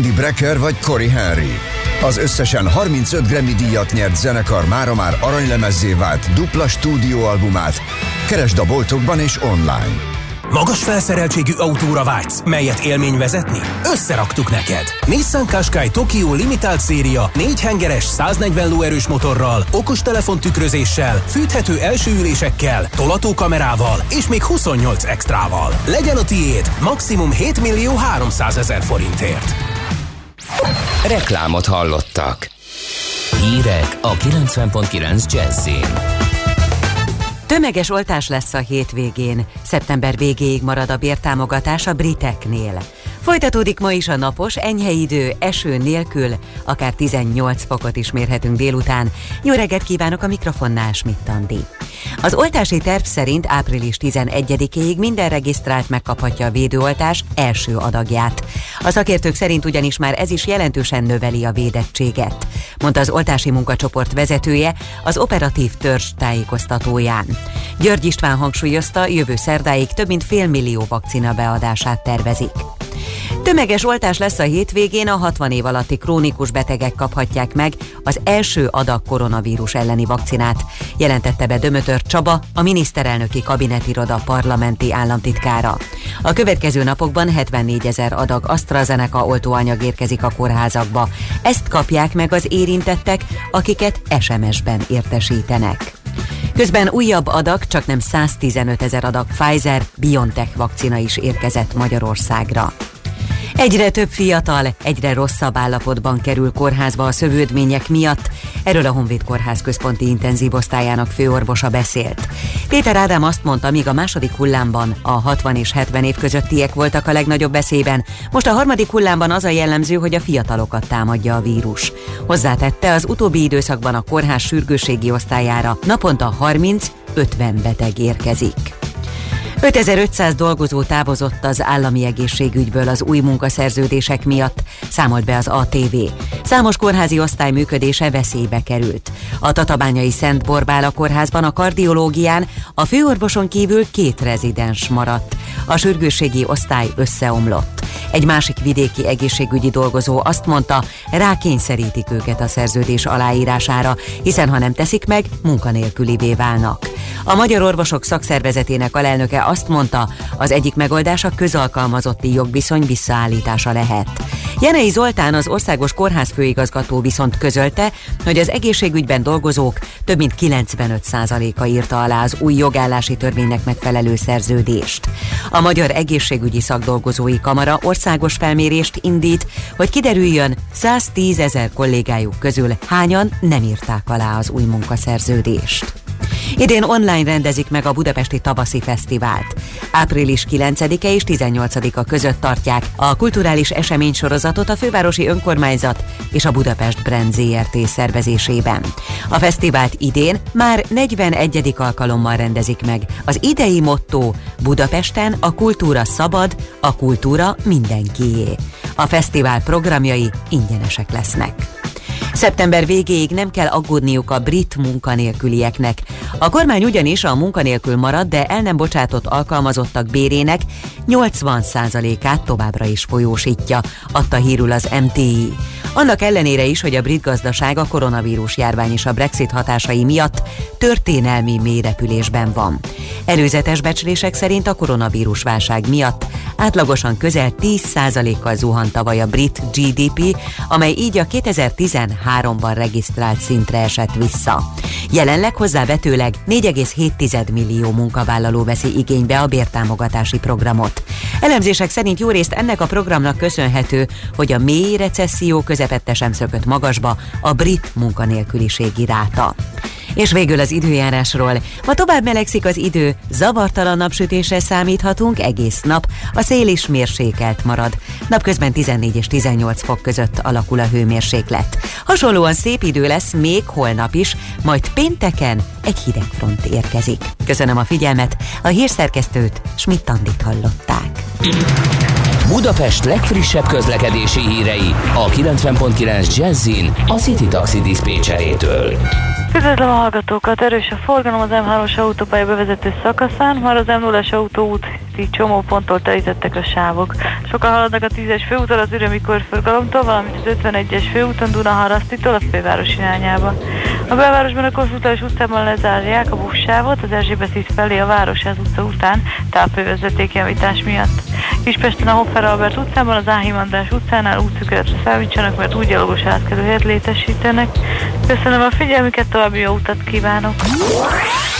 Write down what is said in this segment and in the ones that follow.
Randy Brecker vagy Corey Henry. Az összesen 35 Grammy díjat nyert zenekar mára már aranylemezzé vált dupla stúdióalbumát. Keresd a boltokban és online. Magas felszereltségű autóra vágysz, melyet élmény vezetni? Összeraktuk neked! Nissan Qashqai Tokyo Limited széria 4 hengeres 140 lóerős motorral, okostelefon tükrözéssel, fűthető első ülésekkel, tolatókamerával és még 28 extrával. Legyen a tiéd maximum 7 millió 300 ezer forintért. Reklámot hallottak. Hírek a 90.9 Jazzin. Tömeges oltás lesz a hétvégén. Szeptember végéig marad a bértámogatás a briteknél. Folytatódik ma is a napos, enyhe idő, eső nélkül, akár 18 fokot is mérhetünk délután. Jó reggelt kívánok a mikrofonnál, Schmidt Andi. Az oltási terv szerint április 11-ig minden regisztrált megkaphatja a védőoltás első adagját. A szakértők szerint ugyanis már ez is jelentősen növeli a védettséget, mondta az oltási munkacsoport vezetője az operatív törzs tájékoztatóján. György István hangsúlyozta, jövő szerdáig több mint fél millió vakcina beadását tervezik. Tömeges oltás lesz a hétvégén, a 60 év alatti krónikus betegek kaphatják meg az első adag koronavírus elleni vakcinát, jelentette be Dömötör Csaba, a miniszterelnöki kabinetiroda parlamenti államtitkára. A következő napokban 74 ezer adag AstraZeneca oltóanyag érkezik a kórházakba. Ezt kapják meg az érintettek, akiket SMS-ben értesítenek. Közben újabb adag, csak nem 115 ezer adag Pfizer-BioNTech vakcina is érkezett Magyarországra. Egyre több fiatal, egyre rosszabb állapotban kerül kórházba a szövődmények miatt. Erről a Honvéd Kórház központi intenzív osztályának főorvosa beszélt. Péter Ádám azt mondta, míg a második hullámban a 60 és 70 év közöttiek voltak a legnagyobb veszélyben, most a harmadik hullámban az a jellemző, hogy a fiatalokat támadja a vírus. Hozzátette, az utóbbi időszakban a kórház sürgőségi osztályára naponta 30-50 beteg érkezik. 5500 dolgozó távozott az állami egészségügyből az új munkaszerződések miatt, számolt be az ATV. Számos kórházi osztály működése veszélybe került. A Tatabányai Szent Borbála kórházban a kardiológián a főorvoson kívül két rezidens maradt. A sürgősségi osztály összeomlott. Egy másik vidéki egészségügyi dolgozó azt mondta, rákényszerítik őket a szerződés aláírására, hiszen ha nem teszik meg, munkanélkülivé válnak. A Magyar Orvosok Szakszervezetének alelnöke azt mondta, az egyik megoldás a közalkalmazotti jogviszony visszaállítása lehet. Jenei Zoltán, az Országos Kórház főigazgató viszont közölte, hogy az egészségügyben dolgozók több mint 95%-a írta alá az új jogállási törvénynek megfelelő szerződést. A Magyar Egészségügyi Szakdolgozói Kamara országos felmérést indít, hogy kiderüljön 110 ezer kollégájuk közül hányan nem írták alá az új munkaszerződést. Idén online rendezik meg a Budapesti Tavaszi Fesztivált. Április 9-e és 18-a között tartják a kulturális eseménysorozatot a fővárosi önkormányzat és a Budapest Brand ZRT szervezésében. A fesztivált idén már 41. alkalommal rendezik meg. Az idei motto Budapesten a kultúra szabad, a kultúra mindenkié. A fesztivál programjai ingyenesek lesznek. Szeptember végéig nem kell aggódniuk a brit munkanélkülieknek. A kormány ugyanis a munkanélkül marad, de el nem bocsátott alkalmazottak bérének 80%-át továbbra is folyósítja, adta hírül az MTI. Annak ellenére is, hogy a brit gazdaság a koronavírus járvány és a Brexit hatásai miatt történelmi mélyrepülésben van. Előzetes becslések szerint a koronavírus válság miatt átlagosan közel 10%-kal zuhant tavaly a brit GDP, amely így a 2013-ban regisztrált szintre esett vissza. Jelenleg hozzávetőleg 4,7 millió munkavállaló veszi igénybe a bértámogatási programot. Elemzések szerint jó részt ennek a programnak köszönhető, hogy a mély recesszió közepette sem szökött magasba a brit munkanélküliségi ráta. És végül az időjárásról. Ma tovább melegszik az idő, zavartalan napsütésre számíthatunk egész nap, a szél is mérsékelt marad. Napközben 14 és 18 fok között alakul a hőmérséklet. Hasonlóan szép idő lesz még holnap is, majd pénteken egy hideg front érkezik. Köszönöm a figyelmet, a hírszerkesztőt Schmidt-Tandit hallották. Budapest legfrissebb közlekedési hírei a 90.9 Jazzin a City Taxi Dispécsejétől. Üdvözlöm a hallgatókat! Erős a forgalom az M3-as autópálya bevezető szakaszán, már az M0-as autóút Budapesti csomóponttól telítettek a sávok. Sokan haladnak a 10-es főúton az Ürömi körforgalomtól, valamint az 51-es főúton Dunaharasztitól a főváros irányába. A belvárosban a Kossuth utcában lezárják a buszsávot az Erzsébet híd felé a Városház utca után távfővezetékjavítás miatt. Kispesten a Hoffer Albert utcában az Áhim András utcánál útszükületre számítsanak, mert úgy gyalogos átkelőhelyet létesítenek. Köszönöm a figyelmüket, további jó utat kívánok!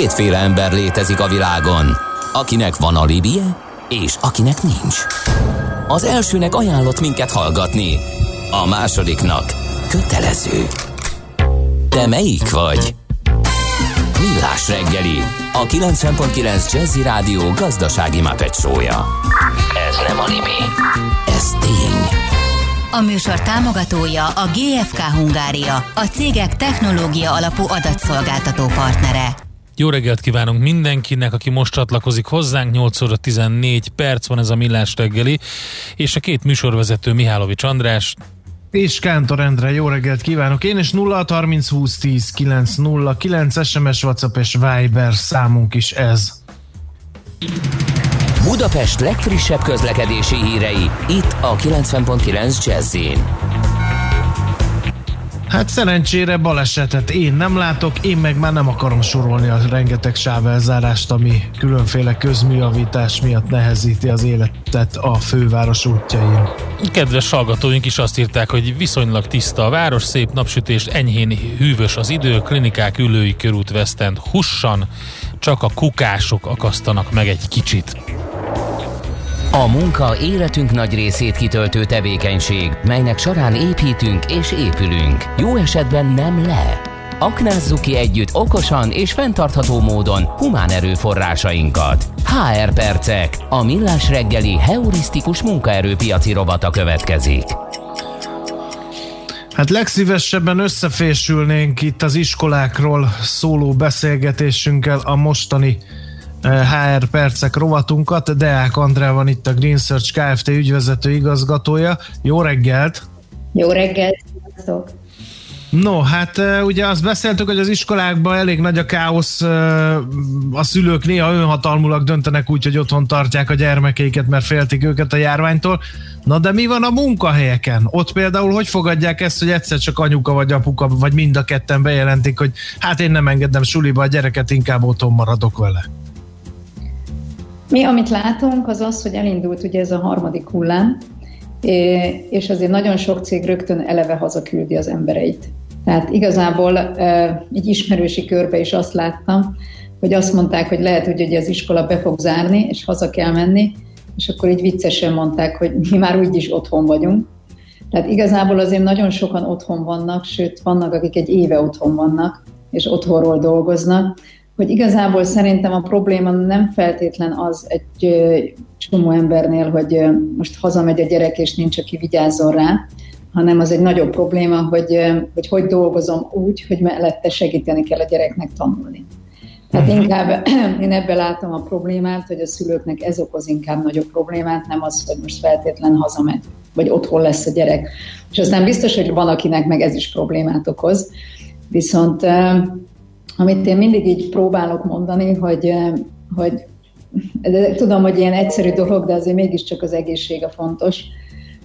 Kétféle ember létezik a világon, akinek van a libie, és akinek nincs. Az elsőnek ajánlott minket hallgatni, a másodiknak kötelező. Te melyik vagy? Millás reggeli, a 90.9 Jazzy Rádió gazdasági mapetsója. Ez nem animi, ez tény. A műsor támogatója a GFK Hungária, a cégek technológia alapú adatszolgáltató partnere. Jó reggelt kívánunk mindenkinek, aki most csatlakozik hozzánk. 8 óra 14 perc van ez a millás reggeli, és a két műsorvezető Mihálovics András, és Kántor Endre, jó reggelt kívánok! Én is 0 30 20 10 9 0 9 SMS, WhatsApp és Viber számunk is ez. Budapest legfrissebb közlekedési hírei, itt a 90.9 jazz Hát szerencsére balesetet én nem látok, én meg már nem akarom sorolni a rengeteg sávelzárást, ami különféle közműavítás miatt nehezíti az életet a főváros útjain. Kedves hallgatóink is azt írták, hogy viszonylag tiszta a város, szép napsütés, enyhén hűvös az idő, klinikák ülői körút vesztend hussan, csak a kukások akasztanak meg egy kicsit. A munka életünk nagy részét kitöltő tevékenység, melynek során építünk és épülünk. Jó esetben nem le. Aknázzuk ki együtt okosan és fenntartható módon humán erőforrásainkat. HR Percek, a millás reggeli heurisztikus munkaerőpiaci robata következik. Hát legszívesebben összefésülnénk itt az iskolákról szóló beszélgetésünkkel a mostani HR percek rovatunkat. Deák Andrá van itt a Green Search Kft. ügyvezető igazgatója. Jó reggelt! Jó reggelt! Sziasztok! No, hát ugye azt beszéltük, hogy az iskolákban elég nagy a káosz, a szülők néha önhatalmulag döntenek úgy, hogy otthon tartják a gyermekeiket, mert féltik őket a járványtól. Na de mi van a munkahelyeken? Ott például hogy fogadják ezt, hogy egyszer csak anyuka vagy apuka, vagy mind a ketten bejelentik, hogy hát én nem engedem suliba a gyereket, inkább otthon maradok vele? Mi, amit látunk, az az, hogy elindult ugye ez a harmadik hullám, és azért nagyon sok cég rögtön eleve hazaküldi az embereit. Tehát igazából egy ismerősi körbe is azt láttam, hogy azt mondták, hogy lehet, hogy az iskola be fog zárni, és haza kell menni, és akkor így viccesen mondták, hogy mi már úgyis otthon vagyunk. Tehát igazából azért nagyon sokan otthon vannak, sőt, vannak, akik egy éve otthon vannak, és otthonról dolgoznak, hogy igazából szerintem a probléma nem feltétlen az egy csomó embernél, hogy most hazamegy a gyerek, és nincs, aki vigyázzon rá, hanem az egy nagyobb probléma, hogy hogy, hogy dolgozom úgy, hogy mellette segíteni kell a gyereknek tanulni. Tehát uh-huh. inkább én ebben látom a problémát, hogy a szülőknek ez okoz inkább nagyobb problémát, nem az, hogy most feltétlen hazamegy, vagy otthon lesz a gyerek. És aztán biztos, hogy van, akinek meg ez is problémát okoz. Viszont amit én mindig így próbálok mondani, hogy, hogy de tudom, hogy ilyen egyszerű dolog, de azért mégiscsak az egészség a fontos,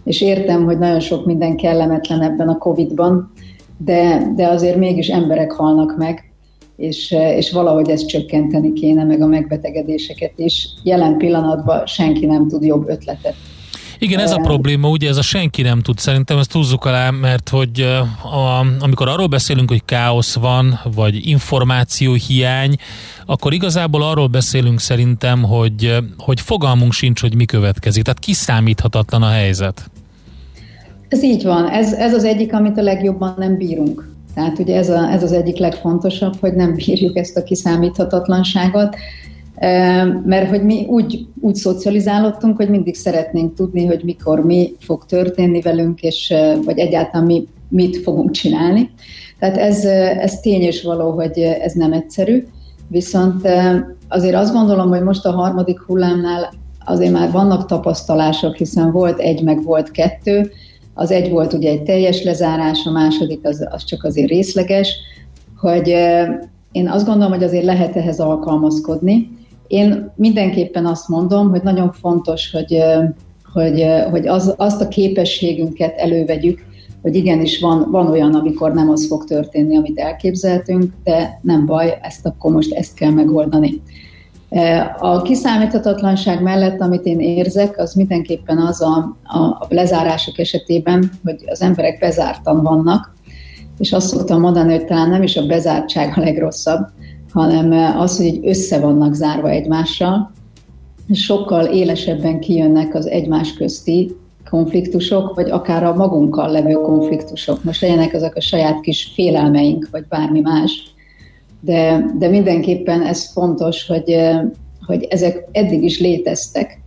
és értem, hogy nagyon sok minden kellemetlen ebben a Covid-ban, de, de azért mégis emberek halnak meg, és, és valahogy ezt csökkenteni kéne, meg a megbetegedéseket is. Jelen pillanatban senki nem tud jobb ötletet igen, ez a probléma, ugye ez a senki nem tud, szerintem ezt húzzuk alá, mert hogy a, amikor arról beszélünk, hogy káosz van, vagy információ hiány, akkor igazából arról beszélünk szerintem, hogy, hogy fogalmunk sincs, hogy mi következik. Tehát kiszámíthatatlan a helyzet. Ez így van. Ez, ez az egyik, amit a legjobban nem bírunk. Tehát ugye ez, a, ez az egyik legfontosabb, hogy nem bírjuk ezt a kiszámíthatatlanságot mert hogy mi úgy, úgy szocializálódtunk, hogy mindig szeretnénk tudni, hogy mikor mi fog történni velünk, és vagy egyáltalán mi mit fogunk csinálni. Tehát ez, ez tény és való, hogy ez nem egyszerű, viszont azért azt gondolom, hogy most a harmadik hullámnál azért már vannak tapasztalások, hiszen volt egy, meg volt kettő. Az egy volt ugye egy teljes lezárás, a második az, az csak azért részleges, hogy én azt gondolom, hogy azért lehet ehhez alkalmazkodni, én mindenképpen azt mondom, hogy nagyon fontos, hogy, hogy, hogy az, azt a képességünket elővegyük, hogy igenis van, van olyan, amikor nem az fog történni, amit elképzeltünk, de nem baj, ezt akkor most ezt kell megoldani. A kiszámíthatatlanság mellett, amit én érzek, az mindenképpen az a, a lezárások esetében, hogy az emberek bezártan vannak, és azt szoktam mondani, hogy talán nem is a bezártság a legrosszabb, hanem az, hogy össze vannak zárva egymással, sokkal élesebben kijönnek az egymás közti konfliktusok, vagy akár a magunkkal levő konfliktusok. Most legyenek azok a saját kis félelmeink, vagy bármi más. De, de mindenképpen ez fontos, hogy, eh, hogy ezek eddig is léteztek.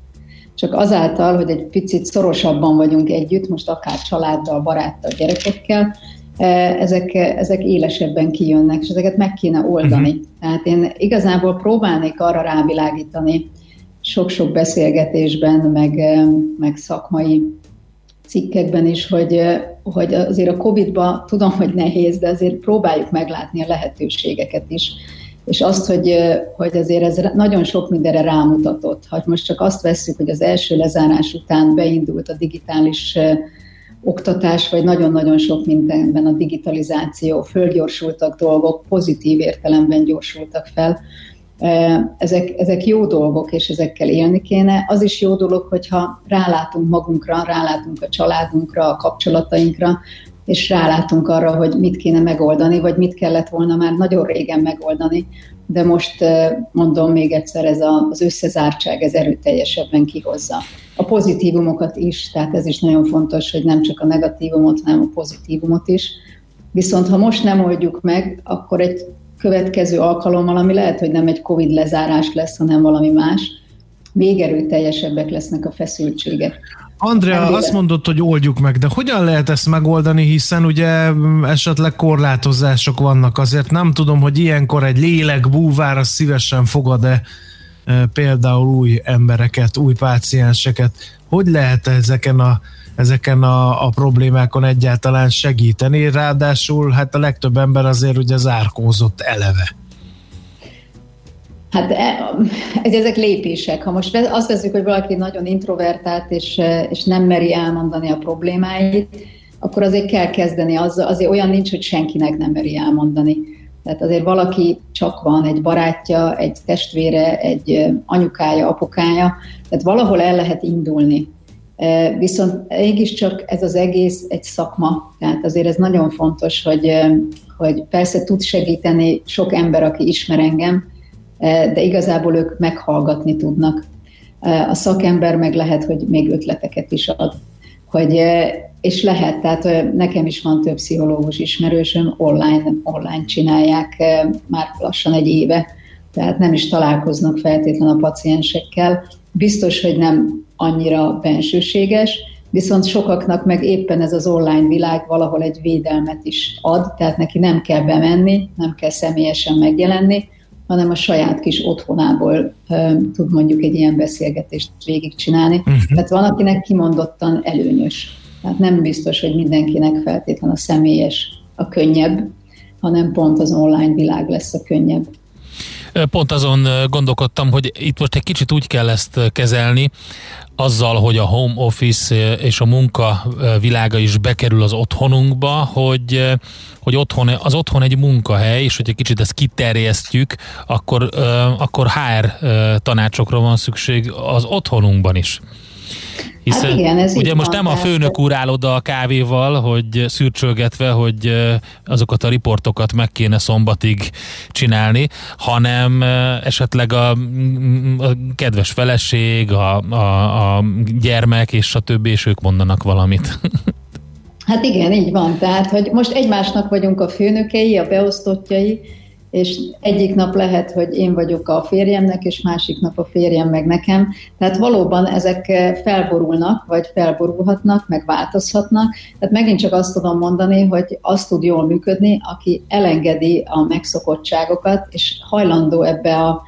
Csak azáltal, hogy egy picit szorosabban vagyunk együtt, most akár családdal, baráttal, gyerekekkel, ezek, ezek élesebben kijönnek, és ezeket meg kéne oldani. Uh-huh. Tehát én igazából próbálnék arra rávilágítani sok-sok beszélgetésben, meg, eh, meg szakmai cikkekben is, hogy, eh, hogy azért a Covid-ban tudom, hogy nehéz, de azért próbáljuk meglátni a lehetőségeket is. És azt, hogy, hogy azért ez nagyon sok mindenre rámutatott. Ha most csak azt vesszük, hogy az első lezárás után beindult a digitális oktatás, vagy nagyon-nagyon sok mindenben a digitalizáció, fölgyorsultak dolgok, pozitív értelemben gyorsultak fel. Ezek, ezek jó dolgok, és ezekkel élni kéne. Az is jó dolog, hogyha rálátunk magunkra, rálátunk a családunkra, a kapcsolatainkra, és rálátunk arra, hogy mit kéne megoldani, vagy mit kellett volna már nagyon régen megoldani, de most mondom még egyszer, ez az összezártság, ez erőteljesebben kihozza. A pozitívumokat is, tehát ez is nagyon fontos, hogy nem csak a negatívumot, hanem a pozitívumot is. Viszont ha most nem oldjuk meg, akkor egy következő alkalommal, ami lehet, hogy nem egy Covid lezárás lesz, hanem valami más, még erőteljesebbek lesznek a feszültségek. Andrea, azt mondott, hogy oldjuk meg, de hogyan lehet ezt megoldani, hiszen ugye esetleg korlátozások vannak, azért nem tudom, hogy ilyenkor egy lélek búvár az szívesen fogad-e e, például új embereket, új pácienseket. Hogy lehet ezeken a, ezeken a, a problémákon egyáltalán segíteni? Ráadásul hát a legtöbb ember azért ugye zárkózott eleve. Hát e, ezek lépések. Ha most azt veszük, hogy valaki nagyon introvertált, és, e, és nem meri elmondani a problémáit, akkor azért kell kezdeni, az, azért olyan nincs, hogy senkinek nem meri elmondani. Tehát azért valaki csak van, egy barátja, egy testvére, egy e, anyukája, apukája, tehát valahol el lehet indulni. Viszont mégiscsak ez az egész egy szakma, tehát azért ez nagyon fontos, hogy, hogy persze tud segíteni sok ember, aki ismer engem, de igazából ők meghallgatni tudnak. Eh, a szakember meg lehet, hogy még ötleteket is ad. Hogy, eh, és lehet, tehát nekem is van több pszichológus ismerősöm, online, online csinálják már lassan egy éve, tehát nem is találkoznak feltétlen a paciensekkel. Biztos, hogy nem annyira bensőséges, viszont sokaknak meg éppen ez az online világ valahol egy védelmet is ad, tehát neki nem kell bemenni, nem kell személyesen megjelenni, hanem a saját kis otthonából uh, tud mondjuk egy ilyen beszélgetést végigcsinálni. Uh-huh. Tehát van, akinek kimondottan előnyös. Tehát nem biztos, hogy mindenkinek feltétlen a személyes a könnyebb, hanem pont az online világ lesz a könnyebb. Pont azon gondolkodtam, hogy itt most egy kicsit úgy kell ezt kezelni, azzal, hogy a home office és a munka világa is bekerül az otthonunkba, hogy, hogy otthon, az otthon egy munkahely, és hogy egy kicsit ezt kiterjesztjük, akkor, akkor HR tanácsokra van szükség az otthonunkban is. Hiszen hát igen, ez ugye most van, nem a főnök úr áll oda a kávéval, hogy szürcsölgetve, hogy azokat a riportokat meg kéne szombatig csinálni, hanem esetleg a, a kedves feleség, a, a, a gyermek és a többi, és ők mondanak valamit. Hát igen, így van. Tehát, hogy most egymásnak vagyunk a főnökei, a beosztottjai, és egyik nap lehet, hogy én vagyok a férjemnek, és másik nap a férjem meg nekem. Tehát valóban ezek felborulnak, vagy felborulhatnak, meg változhatnak. Tehát megint csak azt tudom mondani, hogy azt tud jól működni, aki elengedi a megszokottságokat, és hajlandó ebbe a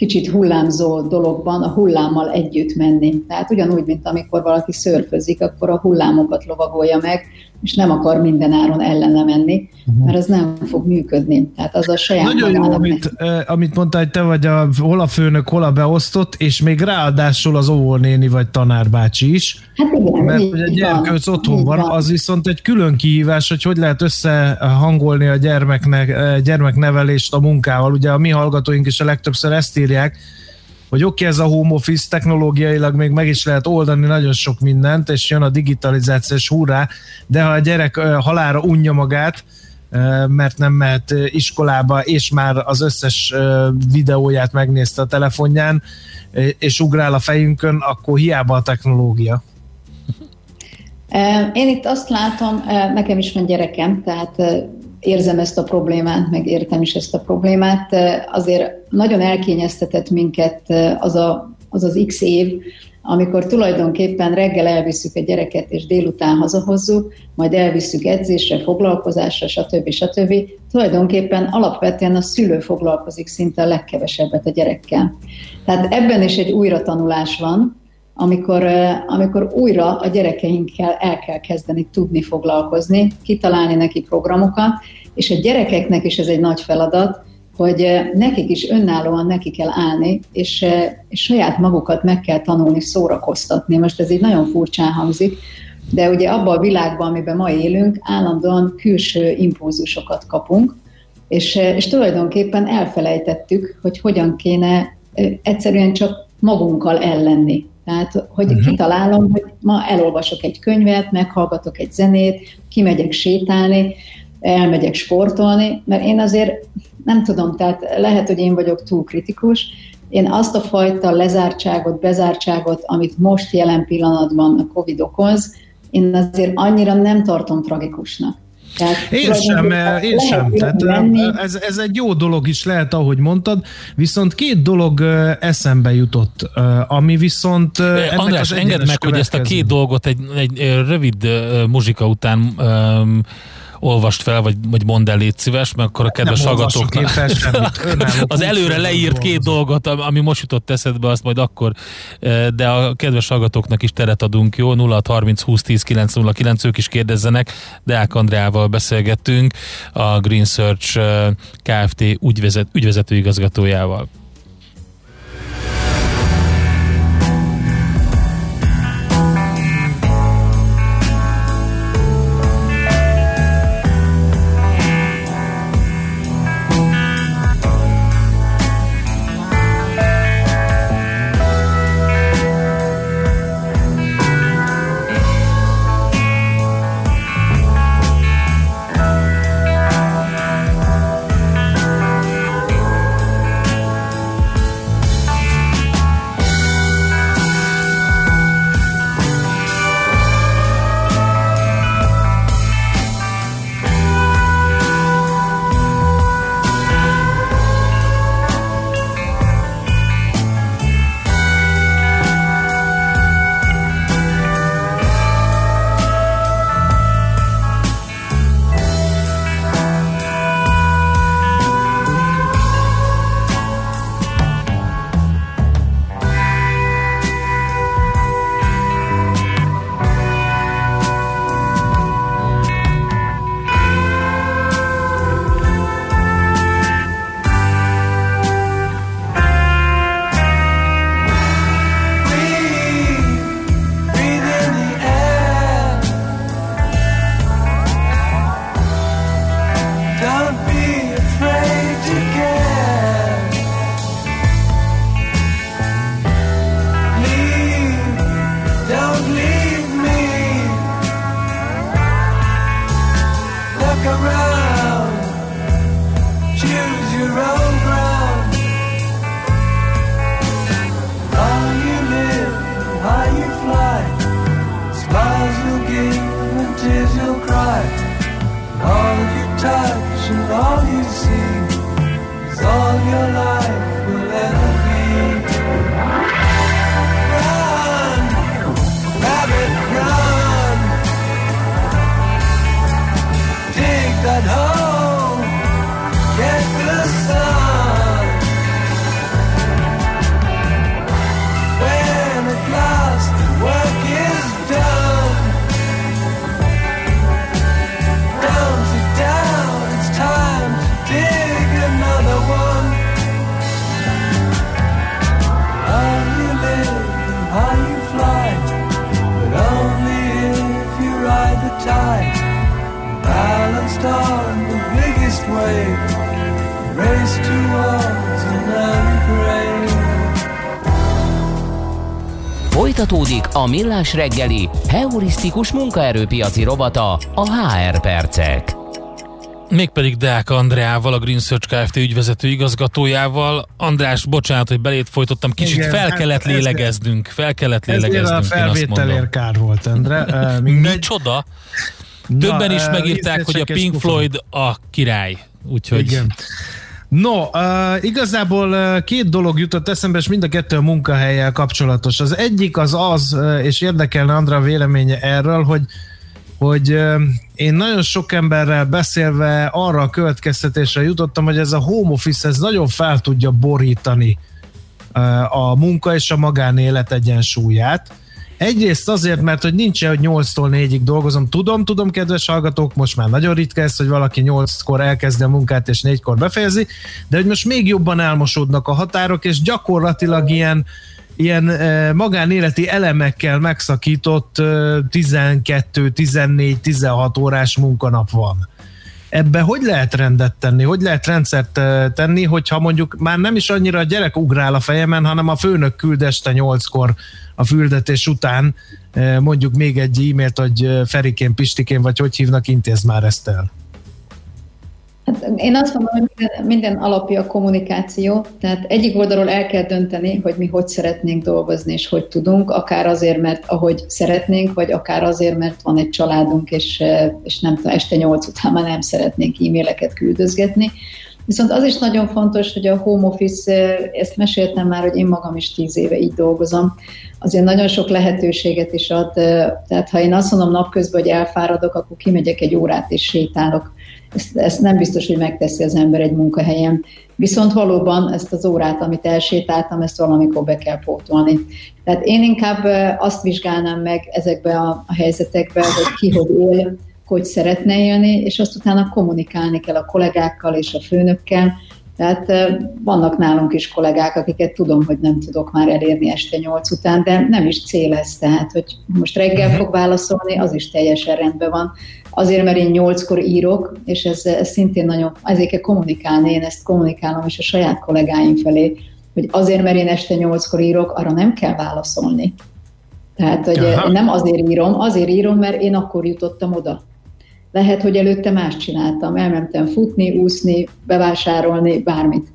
kicsit hullámzó dologban a hullámmal együtt menni. Tehát ugyanúgy, mint amikor valaki szörfözik, akkor a hullámokat lovagolja meg, és nem akar minden áron ellene menni, uh-huh. mert az nem fog működni. Tehát az a saját Nagyon jó, amit, eh, amit mondtál, hogy te vagy a, hol a főnök, hol a beosztott, és még ráadásul az óvónéni vagy tanárbácsi is. Hát igen, mert hogy a gyerkőc otthon van, van, az viszont egy külön kihívás, hogy hogy lehet összehangolni a gyermeknek, eh, gyermeknevelést a munkával. Ugye a mi hallgatóink is a legtöbbször ezt írják, hogy oké, okay, ez a home office technológiailag még meg is lehet oldani nagyon sok mindent, és jön a digitalizáció, és hurrá, de ha a gyerek halára unja magát, mert nem mehet iskolába, és már az összes videóját megnézte a telefonján, és ugrál a fejünkön, akkor hiába a technológia. Én itt azt látom, nekem is van gyerekem, tehát érzem ezt a problémát, meg értem is ezt a problémát. Azért nagyon elkényeztetett minket az a, az, az x év, amikor tulajdonképpen reggel elviszük a gyereket, és délután hazahozzuk, majd elviszük edzésre, foglalkozásra, stb. stb. Tulajdonképpen alapvetően a szülő foglalkozik szinte a legkevesebbet a gyerekkel. Tehát ebben is egy újratanulás van, amikor, amikor újra a gyerekeinkkel el kell kezdeni tudni foglalkozni, kitalálni neki programokat, és a gyerekeknek is ez egy nagy feladat, hogy nekik is önállóan neki kell állni, és, és saját magukat meg kell tanulni szórakoztatni. Most ez így nagyon furcsán hangzik, de ugye abban a világban, amiben ma élünk, állandóan külső impulzusokat kapunk, és, és tulajdonképpen elfelejtettük, hogy hogyan kéne egyszerűen csak magunkkal ellenni. Tehát, hogy uh-huh. kitalálom, hogy ma elolvasok egy könyvet, meghallgatok egy zenét, kimegyek sétálni, elmegyek sportolni, mert én azért nem tudom, tehát lehet, hogy én vagyok túl kritikus, én azt a fajta lezártságot, bezártságot, amit most jelen pillanatban a Covid okoz, én azért annyira nem tartom tragikusnak. Tehát én sem, én sem. Tehát ez, ez egy jó dolog is lehet, ahogy mondtad, viszont két dolog eszembe jutott, ami viszont András, engedd meg, hogy ezt a két dolgot egy, egy rövid muzsika után um, olvast fel, vagy, vagy mondd el, légy szíves, mert akkor a kedves hallgatóknak az előre leírt két dolgot, ami most jutott eszedbe, azt majd akkor, eh, de a kedves hallgatóknak is teret adunk, jó? 0 30 20 10 909, ők is kérdezzenek, Deák Andreával beszélgettünk, a Green Search eh, Kft. ügyvezet, ügyvezető igazgatójával. Folytatódik a Millás reggeli heurisztikus munkaerőpiaci rovata a HR percek. Mégpedig Deák Andreával, a Green Search Kft. ügyvezető igazgatójával. András, bocsánat, hogy belét folytottam, kicsit Igen, fel hát kellett hát lélegeznünk, fel kellett lélegeznünk. Ez a felvételért kár volt, Endre. Uh, Csoda? Többen is megírták, hogy a Pink Floyd a király. Úgyhogy... Igen. No, uh, igazából uh, két dolog jutott eszembe, és mind a kettő a munkahelyel kapcsolatos. Az egyik az az, uh, és érdekelne Andra véleménye erről, hogy hogy én nagyon sok emberrel beszélve arra a következtetésre jutottam, hogy ez a home office ez nagyon fel tudja borítani a munka és a magánélet egyensúlyát, Egyrészt azért, mert hogy nincs hogy 8-tól 4-ig dolgozom. Tudom, tudom, kedves hallgatók, most már nagyon ritka ez, hogy valaki 8-kor elkezdi a munkát és 4-kor befejezi, de hogy most még jobban elmosódnak a határok, és gyakorlatilag ilyen ilyen e, magánéleti elemekkel megszakított 12, 14, 16 órás munkanap van. Ebbe hogy lehet rendet tenni, hogy lehet rendszert tenni, hogyha mondjuk már nem is annyira a gyerek ugrál a fejemen, hanem a főnök küld este nyolckor a füldetés után mondjuk még egy e-mailt, hogy Ferikén, Pistikén, vagy hogy hívnak, intéz már ezt el. Hát én azt mondom, hogy minden, minden alapja a kommunikáció, tehát egyik oldalról el kell dönteni, hogy mi hogy szeretnénk dolgozni, és hogy tudunk, akár azért, mert ahogy szeretnénk, vagy akár azért, mert van egy családunk, és, és nem tudom, este nyolc után már nem szeretnénk e-maileket küldözgetni. Viszont az is nagyon fontos, hogy a home office, ezt meséltem már, hogy én magam is tíz éve így dolgozom, azért nagyon sok lehetőséget is ad. Tehát ha én azt mondom napközben, hogy elfáradok, akkor kimegyek egy órát és sétálok ezt, ezt nem biztos, hogy megteszi az ember egy munkahelyen. Viszont valóban ezt az órát, amit elsétáltam, ezt valamikor be kell pótolni. Tehát én inkább azt vizsgálnám meg ezekbe a, a helyzetekbe, hogy ki hogy él, hogy szeretne élni, és azt utána kommunikálni kell a kollégákkal és a főnökkel, tehát vannak nálunk is kollégák, akiket tudom, hogy nem tudok már elérni este nyolc után, de nem is cél ez, tehát hogy most reggel fog válaszolni, az is teljesen rendben van. Azért, mert én nyolckor írok, és ez, ez szintén nagyon, ezért kell kommunikálni, én ezt kommunikálom is a saját kollégáim felé, hogy azért, mert én este nyolckor írok, arra nem kell válaszolni. Tehát, hogy Aha. nem azért írom, azért írom, mert én akkor jutottam oda. Lehet, hogy előtte más csináltam, elmentem futni, úszni, bevásárolni, bármit.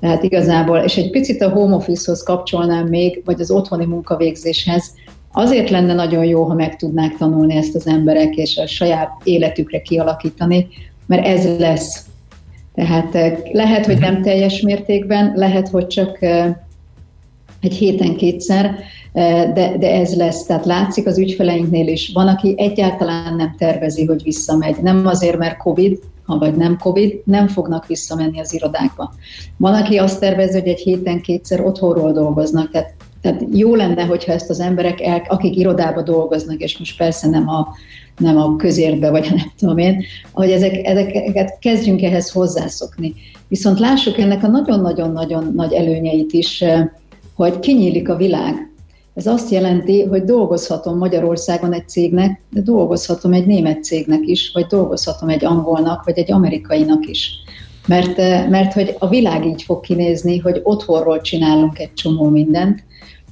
Tehát igazából, és egy picit a home office-hoz kapcsolnám még, vagy az otthoni munkavégzéshez, azért lenne nagyon jó, ha meg tudnák tanulni ezt az emberek, és a saját életükre kialakítani, mert ez lesz. Tehát eh, lehet, hogy nem teljes mértékben, lehet, hogy csak eh, egy héten kétszer, de, de ez lesz. Tehát látszik az ügyfeleinknél is. Van, aki egyáltalán nem tervezi, hogy visszamegy. Nem azért, mert COVID, ha vagy nem COVID, nem fognak visszamenni az irodákba. Van, aki azt tervezi, hogy egy héten kétszer otthonról dolgoznak. Tehát, tehát jó lenne, hogyha ezt az emberek, el, akik irodába dolgoznak, és most persze nem a, nem a közérbe, vagy nem tudom én, hogy ezek, ezeket kezdjünk ehhez hozzászokni. Viszont lássuk ennek a nagyon-nagyon-nagyon nagy előnyeit is, hogy kinyílik a világ. Ez azt jelenti, hogy dolgozhatom Magyarországon egy cégnek, de dolgozhatom egy német cégnek is, vagy dolgozhatom egy angolnak, vagy egy amerikainak is. Mert, eh, mert hogy a világ így fog kinézni, hogy otthonról csinálunk egy csomó mindent,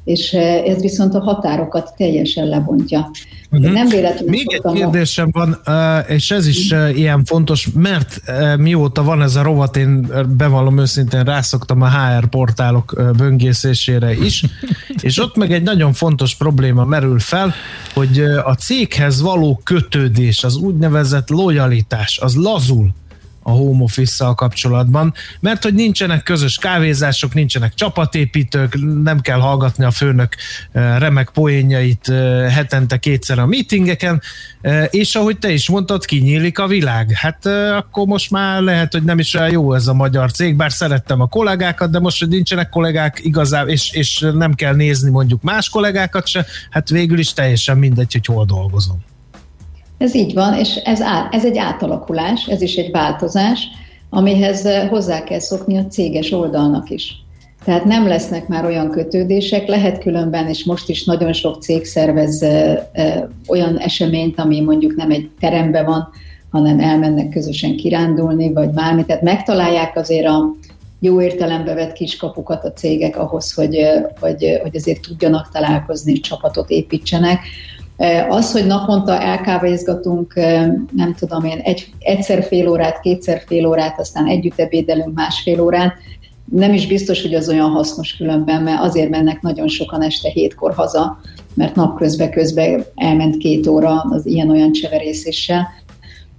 és eh, ez viszont a határokat teljesen lebontja. Uh-huh. Nem véletlenül Még egy kérdésem van, eh, és ez is uh-huh. ilyen fontos, mert mióta van ez a rovat, én bevallom őszintén rászoktam a HR portálok böngészésére is, és ott meg egy nagyon fontos probléma merül fel, hogy a céghez való kötődés, az úgynevezett lojalitás, az lazul a home office kapcsolatban, mert hogy nincsenek közös kávézások, nincsenek csapatépítők, nem kell hallgatni a főnök eh, remek poénjait eh, hetente kétszer a meetingeken, eh, és ahogy te is mondtad, kinyílik a világ. Hát akkor most már lehet, hogy nem is olyan jó ez a magyar cég, bár szerettem a kollégákat, de most, hogy nincsenek kollégák igazán, és, és nem kell nézni mondjuk más kollégákat se, hát végül is teljesen mindegy, hogy hol dolgozom. Ez így van, és ez, á, ez egy átalakulás, ez is egy változás, amihez hozzá kell szokni a céges oldalnak is. Tehát nem lesznek már olyan kötődések, lehet különben, és most is nagyon sok cég szervez olyan eseményt, ami mondjuk nem egy teremben van, hanem elmennek közösen kirándulni, vagy bármi. Tehát megtalálják azért a jó értelembe vett kiskapukat a cégek ahhoz, hogy, hogy, hogy azért tudjanak találkozni, csapatot építsenek. Az, hogy naponta elkávézgatunk, nem tudom én, egy, egyszer fél órát, kétszer fél órát, aztán együtt ebédelünk másfél órát, nem is biztos, hogy az olyan hasznos különben, mert azért mennek nagyon sokan este hétkor haza, mert napközben közben elment két óra az ilyen-olyan cseverészéssel,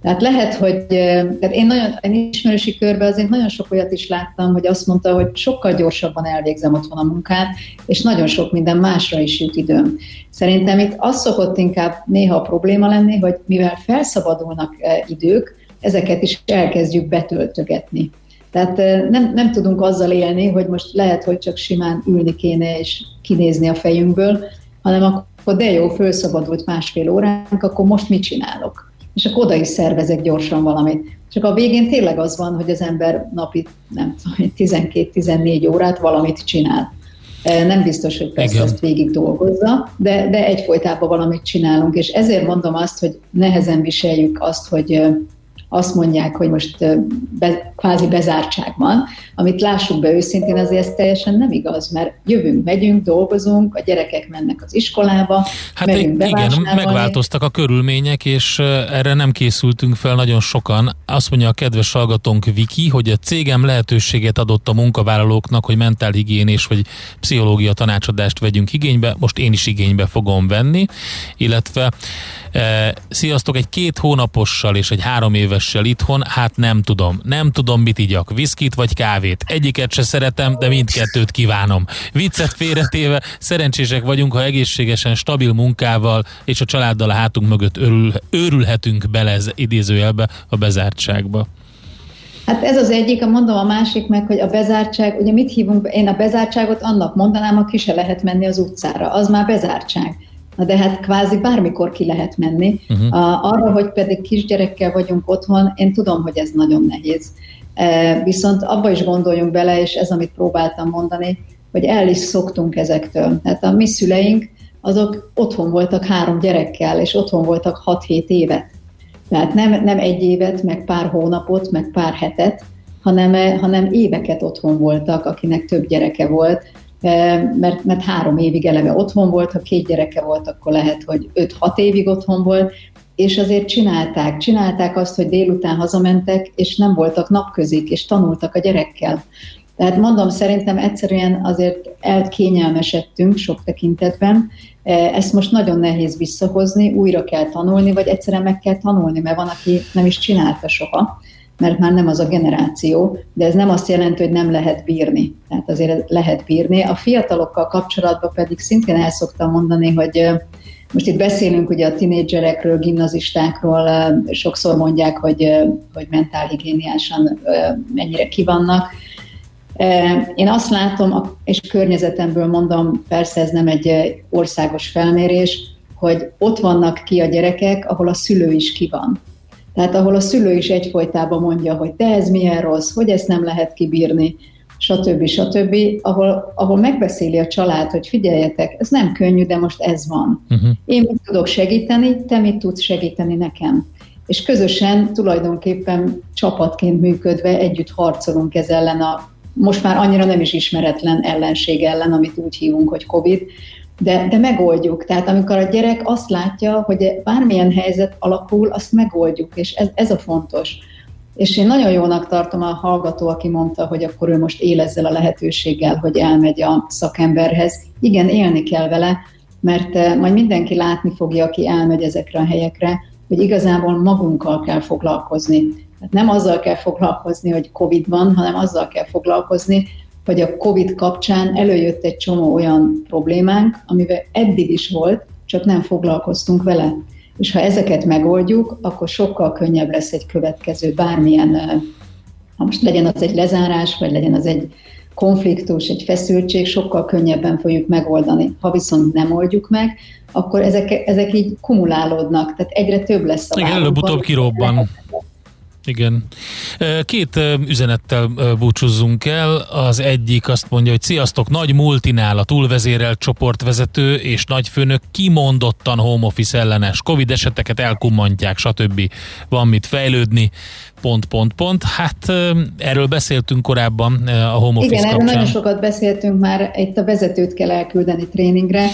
tehát lehet, hogy tehát én, nagyon, én ismerősi körben azért nagyon sok olyat is láttam, hogy azt mondta, hogy sokkal gyorsabban elvégzem otthon a munkát, és nagyon sok minden másra is jut időm. Szerintem itt az szokott inkább néha a probléma lenni, hogy mivel felszabadulnak idők, ezeket is elkezdjük betöltögetni. Tehát nem, nem tudunk azzal élni, hogy most lehet, hogy csak simán ülni kéne és kinézni a fejünkből, hanem akkor de jó, felszabadult másfél óránk, akkor most mit csinálok? És akkor oda is szervezek gyorsan valamit. Csak a végén tényleg az van, hogy az ember napi, nem tudom, 12-14 órát valamit csinál. Nem biztos, hogy persze Igen. ezt végig dolgozza, de, de egyfolytában valamit csinálunk, és ezért mondom azt, hogy nehezen viseljük azt, hogy azt mondják, hogy most be, kvázi bezártság van, amit lássuk be őszintén, azért ez teljesen nem igaz, mert jövünk, megyünk, dolgozunk, a gyerekek mennek az iskolába, Hát igen, megváltoztak a körülmények, és erre nem készültünk fel nagyon sokan. Azt mondja a kedves hallgatónk Viki, hogy a cégem lehetőséget adott a munkavállalóknak, hogy mentálhigiénés vagy pszichológia tanácsadást vegyünk igénybe, most én is igénybe fogom venni, illetve e, sziasztok, egy két hónapossal és egy három évessel itthon, hát nem tudom, nem tudom mit igyak, viszkit vagy kávét. Egyiket se szeretem, de mindkettőt kívánom. Viccet félretéve, szerencsések vagyunk, ha egészségesen, stabil munkával és a családdal a hátunk mögött örül, őrülhetünk bele ez idézőjelbe a bezártságba. Hát ez az egyik, mondom a másik meg, hogy a bezártság, ugye mit hívunk, én a bezártságot annak mondanám, aki se lehet menni az utcára, az már bezártság. Na de hát kvázi bármikor ki lehet menni. Uh-huh. Arra, hogy pedig kisgyerekkel vagyunk otthon, én tudom, hogy ez nagyon nehéz. E, viszont abba is gondoljunk bele, és ez, amit próbáltam mondani, hogy el is szoktunk ezektől. Tehát a mi szüleink, azok otthon voltak három gyerekkel, és otthon voltak 6-7 évet. Tehát nem, nem egy évet, meg pár hónapot, meg pár hetet, hanem, hanem éveket otthon voltak, akinek több gyereke volt, mert, mert három évig eleve otthon volt, ha két gyereke volt, akkor lehet, hogy 5-6 évig otthon volt, és azért csinálták. Csinálták azt, hogy délután hazamentek, és nem voltak napközik, és tanultak a gyerekkel. Tehát mondom, szerintem egyszerűen azért elkényelmesedtünk sok tekintetben. Ezt most nagyon nehéz visszahozni, újra kell tanulni, vagy egyszerűen meg kell tanulni, mert van, aki nem is csinálta soha mert már nem az a generáció, de ez nem azt jelenti, hogy nem lehet bírni. Tehát azért lehet bírni. A fiatalokkal kapcsolatban pedig szintén el szoktam mondani, hogy most itt beszélünk ugye a tinédzserekről, gimnazistákról, sokszor mondják, hogy, hogy mentálhigiéniásan mennyire kivannak. Én azt látom, és környezetemből mondom, persze ez nem egy országos felmérés, hogy ott vannak ki a gyerekek, ahol a szülő is ki van. Tehát ahol a szülő is egyfolytában mondja, hogy te ez milyen rossz, hogy ezt nem lehet kibírni, stb. stb., ahol, ahol megbeszéli a család, hogy figyeljetek, ez nem könnyű, de most ez van. Uh-huh. Én mit tudok segíteni, te mit tudsz segíteni nekem. És közösen tulajdonképpen csapatként működve együtt harcolunk ez ellen a most már annyira nem is ismeretlen ellenség ellen, amit úgy hívunk, hogy COVID, de, de megoldjuk. Tehát amikor a gyerek azt látja, hogy bármilyen helyzet alakul, azt megoldjuk, és ez, ez a fontos. És én nagyon jónak tartom a hallgató, aki mondta, hogy akkor ő most él ezzel a lehetőséggel, hogy elmegy a szakemberhez. Igen, élni kell vele, mert eh, majd mindenki látni fogja, aki elmegy ezekre a helyekre, hogy igazából magunkkal kell foglalkozni. Tehát nem azzal kell foglalkozni, hogy COVID van, hanem azzal kell foglalkozni, hogy a COVID kapcsán előjött egy csomó olyan problémánk, amivel eddig is volt, csak nem foglalkoztunk vele. És ha ezeket megoldjuk, akkor sokkal könnyebb lesz egy következő bármilyen, ha most legyen az egy lezárás, vagy legyen az egy konfliktus, egy feszültség, sokkal könnyebben fogjuk megoldani. Ha viszont nem oldjuk meg, akkor ezek, ezek így kumulálódnak, tehát egyre több lesz a Igen, előbb-utóbb kirobban. Igen. Két üzenettel búcsúzzunk el. Az egyik azt mondja, hogy sziasztok, nagy multinál a túlvezérelt csoportvezető és nagyfőnök kimondottan home office ellenes. Covid eseteket elkummantják, stb. Van mit fejlődni pont, pont, pont. Hát erről beszéltünk korábban a home office Igen, kapcsán. erről nagyon sokat beszéltünk már, itt a vezetőt kell elküldeni tréningre.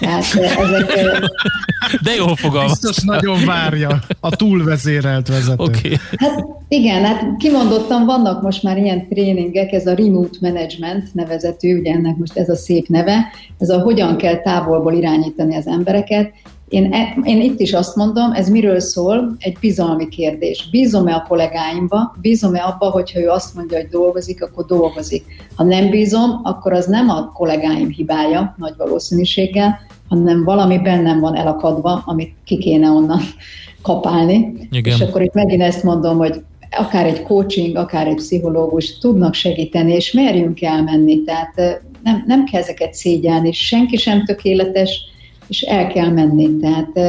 Tehát ezek... De jól fogalmaz. Biztos nagyon várja a túlvezérelt vezető. Okay. Hát igen, hát kimondottan vannak most már ilyen tréningek, ez a remote management nevezetű, ugye ennek most ez a szép neve, ez a hogyan kell távolból irányítani az embereket, én, e, én itt is azt mondom, ez miről szól? Egy bizalmi kérdés. Bízom-e a kollégáimba? Bízom-e abba, hogyha ő azt mondja, hogy dolgozik, akkor dolgozik. Ha nem bízom, akkor az nem a kollégáim hibája, nagy valószínűséggel, hanem valami bennem van elakadva, amit ki kéne onnan kapálni. Igen. És akkor itt megint ezt mondom, hogy akár egy coaching, akár egy pszichológus tudnak segíteni, és merjünk elmenni. Tehát nem, nem kell ezeket szégyelni, senki sem tökéletes, és el kell menni. Tehát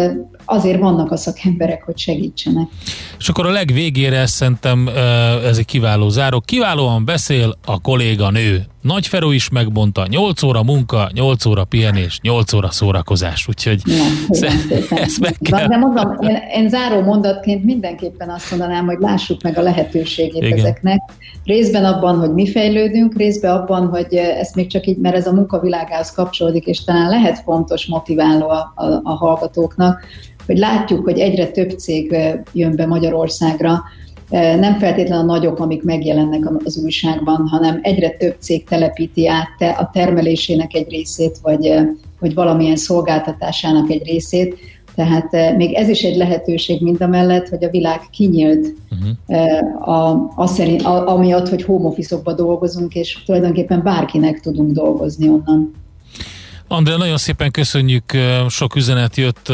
azért vannak a szakemberek, hogy segítsenek. És akkor a legvégére szerintem ez egy kiváló záró. Kiválóan beszél a kolléga nő. Nagy Feró is megmondta, 8 óra munka, 8 óra pihenés, 8 óra szórakozás, úgyhogy ja, ezt meg kell. De mondom, én, én záró mondatként mindenképpen azt mondanám, hogy lássuk meg a lehetőségét Igen. ezeknek. Részben abban, hogy mi fejlődünk, részben abban, hogy ezt még csak így, mert ez a munkavilágához kapcsolódik, és talán lehet fontos, motiváló a, a, a hallgatóknak, hogy látjuk, hogy egyre több cég jön be Magyarországra, nem feltétlenül a nagyok, amik megjelennek az újságban, hanem egyre több cég telepíti át a termelésének egy részét, vagy, vagy valamilyen szolgáltatásának egy részét. Tehát még ez is egy lehetőség mind a mellett, hogy a világ kinyílt uh-huh. a, a szerint, a, amiatt, hogy home office dolgozunk, és tulajdonképpen bárkinek tudunk dolgozni onnan. Andrea, nagyon szépen köszönjük, sok üzenet jött,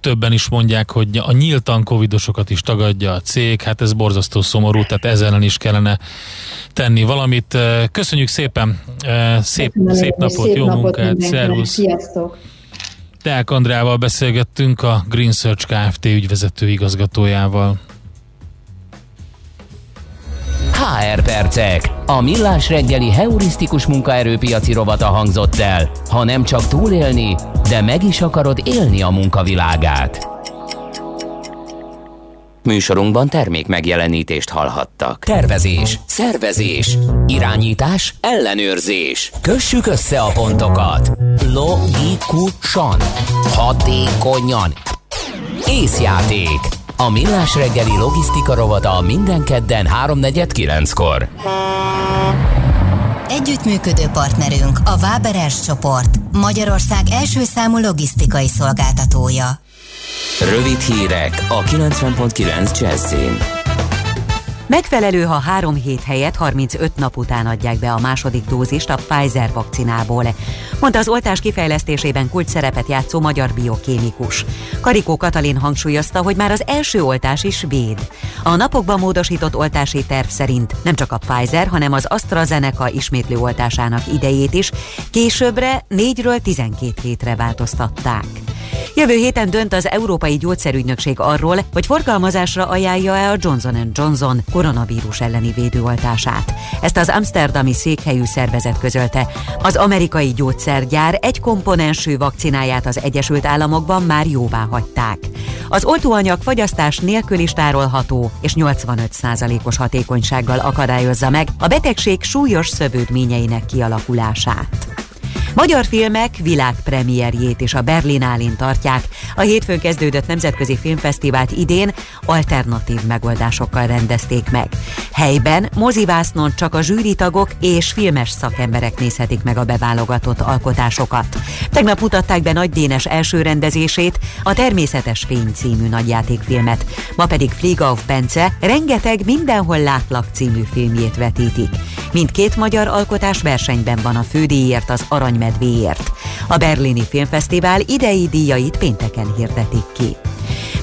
többen is mondják, hogy a nyíltan covidosokat is tagadja a cég, hát ez borzasztó szomorú, tehát ezzel is kellene tenni valamit. Köszönjük szépen, szép, szép napot, szép jó napot munkát, szervusz! Sziasztok! Teák Andrával beszélgettünk a Green Search Kft. ügyvezető igazgatójával. HR percek. A millás reggeli heurisztikus munkaerőpiaci rovata hangzott el. Ha nem csak túlélni, de meg is akarod élni a munkavilágát. Műsorunkban termék megjelenítést hallhattak. Tervezés, szervezés, irányítás, ellenőrzés. Kössük össze a pontokat. Logikusan, hatékonyan. Észjáték. A Millás reggeli logisztika rovata minden kedden 3.49-kor. Együttműködő partnerünk a Váberes csoport, Magyarország első számú logisztikai szolgáltatója. Rövid hírek a 90.9 Jazzin. Megfelelő, ha három hét helyett 35 nap után adják be a második dózist a Pfizer vakcinából, mondta az oltás kifejlesztésében kult szerepet játszó magyar biokémikus. Karikó Katalin hangsúlyozta, hogy már az első oltás is véd. A napokban módosított oltási terv szerint nem csak a Pfizer, hanem az AstraZeneca ismétlő oltásának idejét is későbbre 4-ről 12 hétre változtatták. Jövő héten dönt az Európai Gyógyszerügynökség arról, hogy forgalmazásra ajánlja-e a Johnson Johnson koronavírus elleni védőoltását. Ezt az Amsterdami székhelyű szervezet közölte. Az amerikai gyógyszergyár egy komponensű vakcináját az Egyesült Államokban már jóvá hagyták. Az oltóanyag fagyasztás nélkül is tárolható, és 85%-os hatékonysággal akadályozza meg a betegség súlyos szövődményeinek kialakulását. Magyar filmek világpremierjét is a Berlinálén tartják. A hétfőn kezdődött Nemzetközi Filmfesztivált idén alternatív megoldásokkal rendezték meg. Helyben mozivásznon csak a zsűritagok és filmes szakemberek nézhetik meg a beválogatott alkotásokat. Tegnap mutatták be Nagy Dénes első rendezését, a Természetes Fény című nagyjátékfilmet. Ma pedig Fligauf Bence rengeteg Mindenhol látlak című filmjét vetítik. Mindkét magyar alkotás versenyben van a fődíjért az Arany medvéért. A Berlini Filmfesztivál idei díjait pénteken hirdetik ki.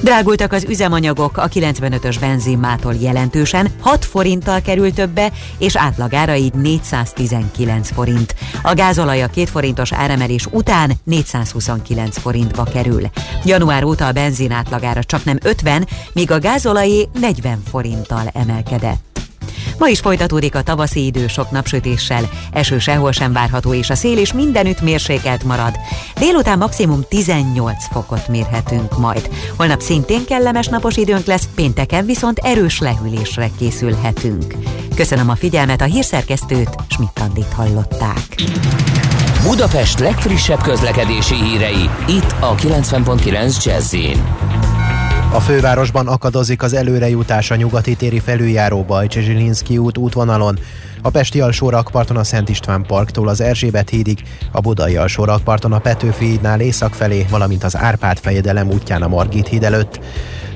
Drágultak az üzemanyagok, a 95-ös benzinmától jelentősen 6 forinttal került többe, és átlagára így 419 forint. A gázolaj a 2 forintos áremelés után 429 forintba kerül. Január óta a benzin átlagára csak nem 50, míg a gázolajé 40 forinttal emelkedett. Ma is folytatódik a tavaszi idő sok napsütéssel, eső sehol sem várható, és a szél is mindenütt mérsékelt marad. Délután maximum 18 fokot mérhetünk majd. Holnap szintén kellemes napos időnk lesz, pénteken viszont erős lehűlésre készülhetünk. Köszönöm a figyelmet, a hírszerkesztőt, Schmidt-Tandit hallották. Budapest legfrissebb közlekedési hírei, itt a 90.9 jazz a fővárosban akadozik az előrejutás a nyugati téri felüljáró Bajcsizsilinszki út útvonalon, a Pesti alsó rakparton a Szent István parktól az Erzsébet hídig, a Budai alsó rakparton a Petőfi hídnál észak felé, valamint az Árpád fejedelem útján a Margit híd előtt.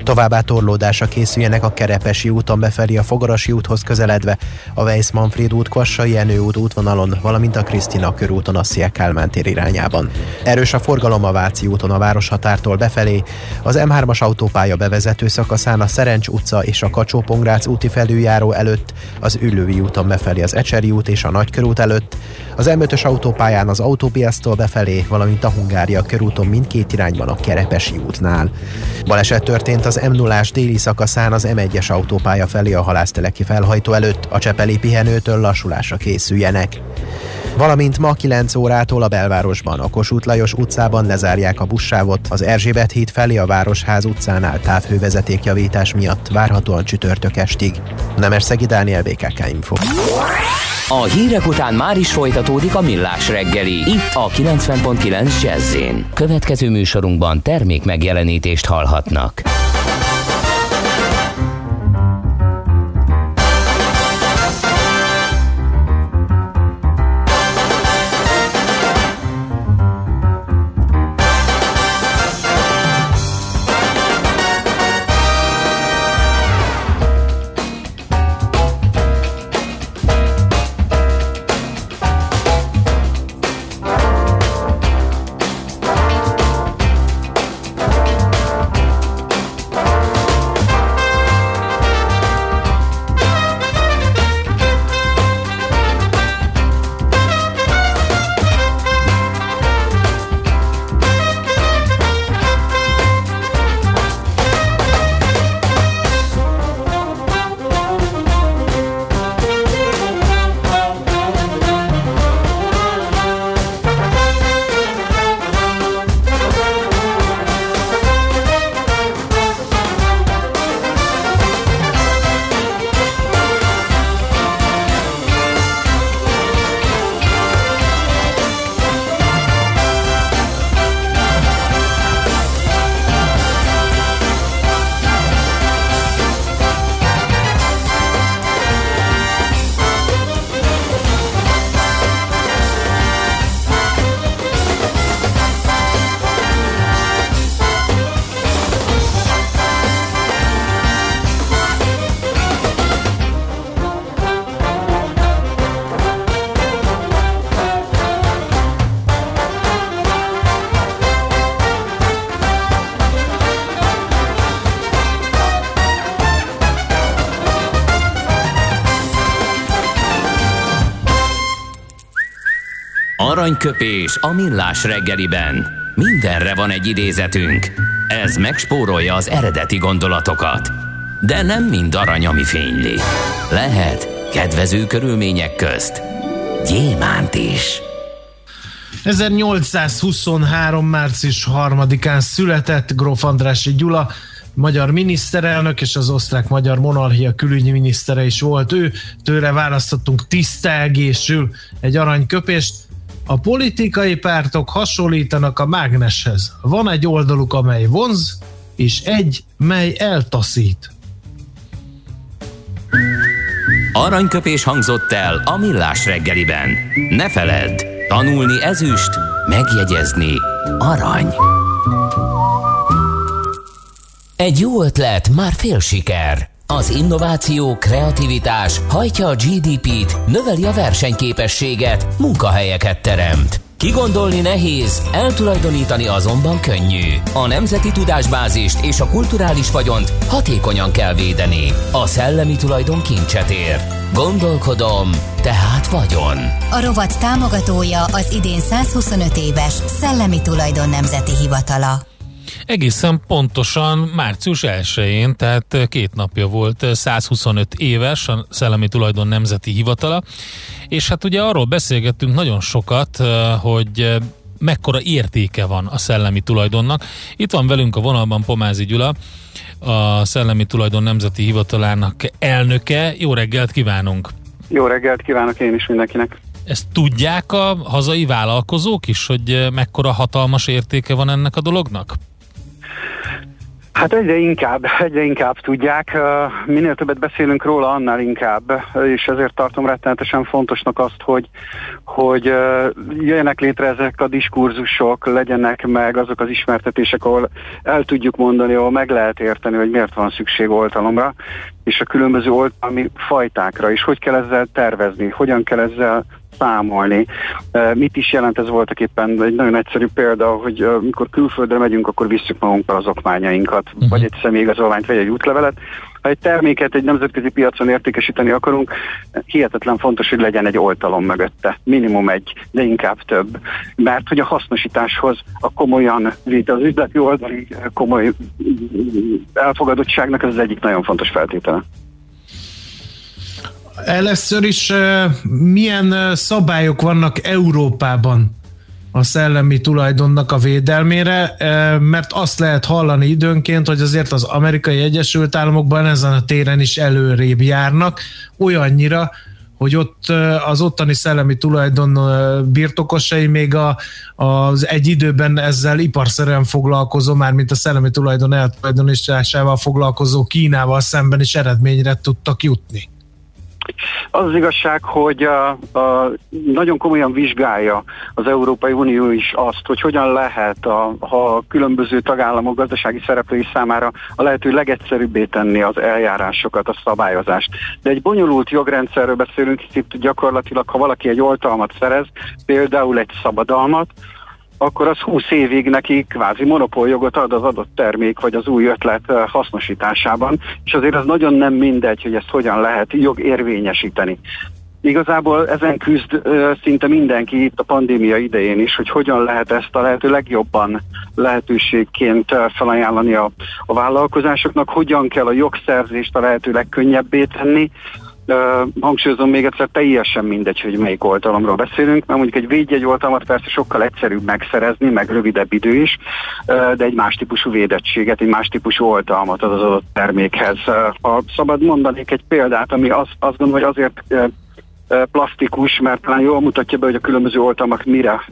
Továbbá torlódásra készüljenek a Kerepesi úton befelé a Fogarasi úthoz közeledve, a Weiss Manfred út, Kvassai Jenő út útvonalon, valamint a Krisztina körúton a Szia Kálmán tér irányában. Erős a forgalom a Váci úton a városhatártól befelé, az M3-as autópálya bevezető szakaszán a Szerencs utca és a kacsó úti felüljáró előtt, az Üllői úton befelé az Ecseri út és a Nagykörút előtt, az M5-ös autópályán az autópiasztól befelé, valamint a Hungária körúton mindkét irányban a Kerepesi útnál. Baleset történt az m 0 déli szakaszán az M1-es autópálya felé a halászteleki felhajtó előtt, a Csepeli pihenőtől lassulásra készüljenek. Valamint ma 9 órától a belvárosban, a Kossuth Lajos utcában lezárják a buszsávot, az Erzsébet híd felé a Városház utcánál távhővezetékjavítás miatt várhatóan csütörtök estig. Nemesszegi Dániel BKK Info. A hírek után már is folytatódik a millás reggeli, itt a 90.9 jazz Következő műsorunkban termék megjelenítést hallhatnak. Aranyköpés a millás reggeliben. Mindenre van egy idézetünk. Ez megspórolja az eredeti gondolatokat. De nem mind arany, ami fényli. Lehet kedvező körülmények közt gyémánt is. 1823. március 3-án született Gróf Andrási Gyula, magyar miniszterelnök és az osztrák-magyar monarchia külügyi minisztere is volt ő. Tőle választottunk tisztelgésül egy aranyköpést. A politikai pártok hasonlítanak a mágneshez. Van egy oldaluk, amely vonz, és egy, mely eltaszít. Aranyköpés hangzott el a millás reggeliben. Ne feledd, tanulni ezüst, megjegyezni arany. Egy jó ötlet, már fél siker. Az innováció, kreativitás hajtja a GDP-t, növeli a versenyképességet, munkahelyeket teremt. Kigondolni nehéz, eltulajdonítani azonban könnyű. A nemzeti tudásbázist és a kulturális vagyont hatékonyan kell védeni. A szellemi tulajdon kincset ér. Gondolkodom, tehát vagyon. A rovat támogatója az idén 125 éves Szellemi Tulajdon Nemzeti Hivatala. Egészen pontosan március 1-én, tehát két napja volt 125 éves a Szellemi Tulajdon Nemzeti Hivatala, és hát ugye arról beszélgettünk nagyon sokat, hogy mekkora értéke van a szellemi tulajdonnak. Itt van velünk a vonalban Pomázi Gyula, a Szellemi Tulajdon Nemzeti Hivatalának elnöke. Jó reggelt kívánunk! Jó reggelt kívánok én is mindenkinek! Ezt tudják a hazai vállalkozók is, hogy mekkora hatalmas értéke van ennek a dolognak? Hát egyre inkább, egyre inkább tudják. Minél többet beszélünk róla, annál inkább, és ezért tartom rettenetesen fontosnak azt, hogy, hogy jöjjenek létre ezek a diskurzusok, legyenek meg azok az ismertetések, ahol el tudjuk mondani, ahol meg lehet érteni, hogy miért van szükség oltalomra, és a különböző oltalmi fajtákra, és hogy kell ezzel tervezni, hogyan kell ezzel számolni. Mit is jelent ez voltak éppen egy nagyon egyszerű példa, hogy mikor külföldre megyünk, akkor visszük magunkkal az okmányainkat, uh-huh. vagy egy személyigazolványt, vagy egy útlevelet. Ha egy terméket egy nemzetközi piacon értékesíteni akarunk, hihetetlen fontos, hogy legyen egy oltalom mögötte. Minimum egy, de inkább több. Mert hogy a hasznosításhoz a komolyan, az üzleti oldali komoly elfogadottságnak ez az egyik nagyon fontos feltétele. Először is milyen szabályok vannak Európában a szellemi tulajdonnak a védelmére, mert azt lehet hallani időnként, hogy azért az amerikai Egyesült Államokban ezen a téren is előrébb járnak, olyannyira, hogy ott az ottani szellemi tulajdon birtokosai még a, az egy időben ezzel iparszerűen foglalkozó, már mint a szellemi tulajdon eltulajdonításával foglalkozó Kínával szemben is eredményre tudtak jutni. Az az igazság, hogy a, a, nagyon komolyan vizsgálja az Európai Unió is azt, hogy hogyan lehet a, a különböző tagállamok gazdasági szereplői számára a lehető legegyszerűbbé tenni az eljárásokat, a szabályozást. De egy bonyolult jogrendszerről beszélünk, itt gyakorlatilag, ha valaki egy oltalmat szerez, például egy szabadalmat, akkor az 20 évig neki kvázi monopóljogot ad az adott termék vagy az új ötlet eh, hasznosításában, és azért az nagyon nem mindegy, hogy ezt hogyan lehet jogérvényesíteni. Igazából ezen küzd eh, szinte mindenki itt a pandémia idején is, hogy hogyan lehet ezt a lehető legjobban lehetőségként eh, felajánlani a, a vállalkozásoknak, hogyan kell a jogszerzést a lehető legkönnyebbé tenni, Uh, hangsúlyozom még egyszer, teljesen mindegy, hogy melyik oltalomról beszélünk, mert mondjuk egy védjegy oltalmat persze sokkal egyszerűbb megszerezni, meg rövidebb idő is, de egy más típusú védettséget, egy más típusú oltalmat az adott termékhez. Uh, ha szabad mondanék egy példát, ami az, azt gondolom, hogy azért plastikus, mert talán jól mutatja be, hogy a különböző oltalmak mire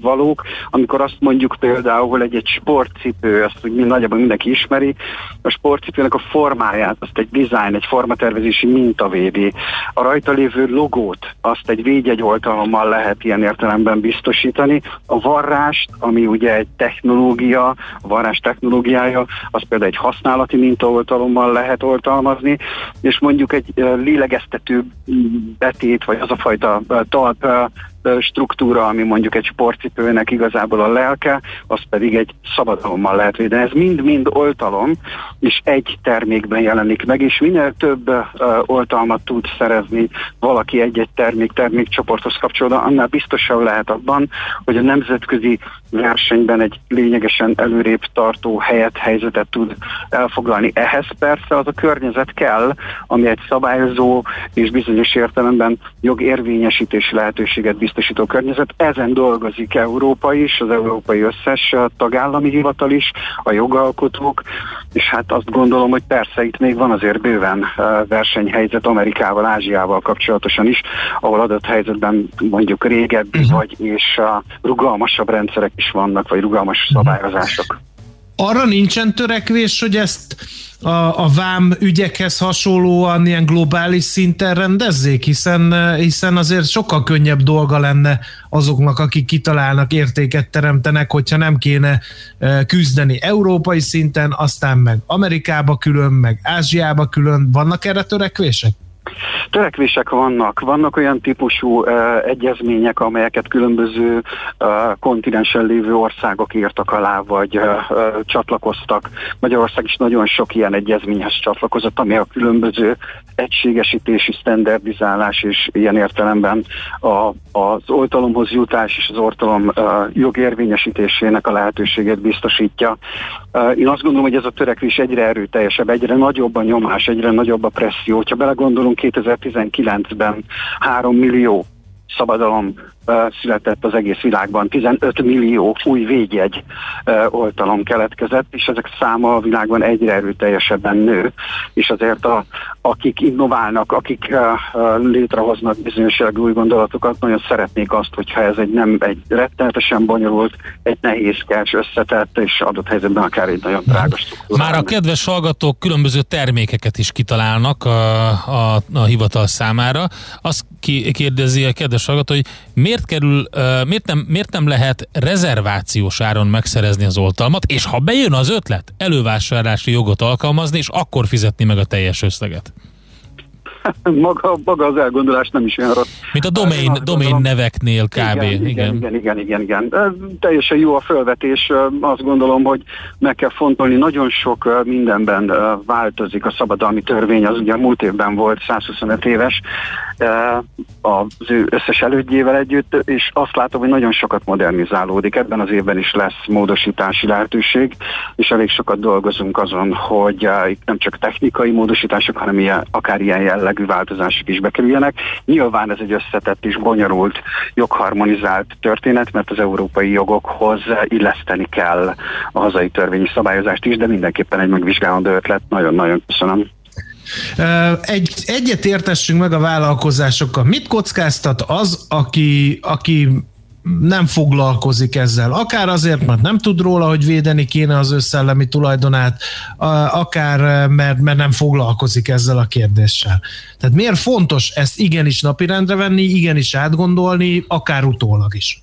valók. Amikor azt mondjuk például, egy, egy sportcipő, azt úgy nagyjából mindenki ismeri, a sportcipőnek a formáját, azt egy design, egy formatervezési minta védi. A rajta lévő logót, azt egy védjegy oltalommal lehet ilyen értelemben biztosítani. A varrást, ami ugye egy technológia, a varrás technológiája, az például egy használati mintaoltalommal lehet oltalmazni, és mondjuk egy lélegeztető betét vagy az a fajta talp struktúra, ami mondjuk egy sportcipőnek igazából a lelke, az pedig egy szabadalommal lehet védeni. Ez mind-mind oltalom, és egy termékben jelenik meg, és minél több oltalmat tud szerezni valaki egy-egy termék, termékcsoporthoz kapcsolódva, annál biztosan lehet abban, hogy a nemzetközi versenyben egy lényegesen előrébb tartó helyet, helyzetet tud elfoglalni. Ehhez persze az a környezet kell, ami egy szabályozó és bizonyos értelemben jogérvényesítési lehetőséget biztosító környezet. Ezen dolgozik Európa is, az európai összes tagállami hivatal is, a jogalkotók, és hát azt gondolom, hogy persze itt még van azért bőven versenyhelyzet Amerikával, Ázsiával kapcsolatosan is, ahol adott helyzetben mondjuk régebbi uh-huh. vagy és rugalmasabb rendszerek is vannak, vagy rugalmas szabályozások. Arra nincsen törekvés, hogy ezt a, a vám ügyekhez hasonlóan ilyen globális szinten rendezzék, hiszen, hiszen azért sokkal könnyebb dolga lenne azoknak, akik kitalálnak, értéket teremtenek, hogyha nem kéne e, küzdeni európai szinten, aztán meg Amerikába külön, meg Ázsiába külön. Vannak erre törekvések? Törekvések vannak, vannak olyan típusú uh, egyezmények, amelyeket különböző uh, kontinensen lévő országok írtak alá, vagy uh, uh, csatlakoztak. Magyarország is nagyon sok ilyen egyezményhez csatlakozott, ami a különböző egységesítési, standardizálás és ilyen értelemben a, az oltalomhoz jutás és az oltalom uh, jogérvényesítésének a lehetőségét biztosítja. Uh, én azt gondolom, hogy ez a törekvés egyre erőteljesebb, egyre nagyobb a nyomás, egyre nagyobb a presszió. Ha belegondolunk, 2019-ben 3 millió szabadalom született az egész világban. 15 millió új védjegy oltalom keletkezett, és ezek száma a világban egyre erőteljesebben nő, és azért a, akik innoválnak, akik létrehoznak bizonyos új gondolatokat, nagyon szeretnék azt, hogyha ez egy nem egy rettenetesen bonyolult, egy nehézkes, összetett, és adott helyzetben akár egy nagyon drága Már a kedves hallgatók különböző termékeket is kitalálnak a, a, a hivatal számára. Azt kérdezi a kedves hallgató, hogy miért kerül, miért nem, miért nem lehet rezervációs áron megszerezni az oltalmat, és ha bejön az ötlet, elővásárlási jogot alkalmazni, és akkor fizetni meg a teljes összeget. maga, maga az elgondolás nem is olyan rossz. Mint a domain, domain neveknél kb. Igen, igen, igen, igen, igen, igen. Teljesen jó a felvetés. Azt gondolom, hogy meg kell fontolni. Nagyon sok mindenben változik a szabadalmi törvény. Az ugye múlt évben volt 125 éves az ő összes elődjével együtt, és azt látom, hogy nagyon sokat modernizálódik. Ebben az évben is lesz módosítási lehetőség, és elég sokat dolgozunk azon, hogy itt nem csak technikai módosítások, hanem ilyen, akár ilyen jellegű változások is bekerüljenek. Nyilván ez egy összetett és bonyolult, jogharmonizált történet, mert az európai jogokhoz illeszteni kell a hazai törvényi szabályozást is, de mindenképpen egy megvizsgálandó ötlet. Nagyon-nagyon köszönöm. Egy, egyet értessünk meg a vállalkozásokkal. Mit kockáztat az, aki, aki nem foglalkozik ezzel. Akár azért, mert nem tud róla, hogy védeni kéne az ő tulajdonát, akár mert, mert nem foglalkozik ezzel a kérdéssel. Tehát miért fontos ezt igenis napirendre venni, igenis átgondolni, akár utólag is?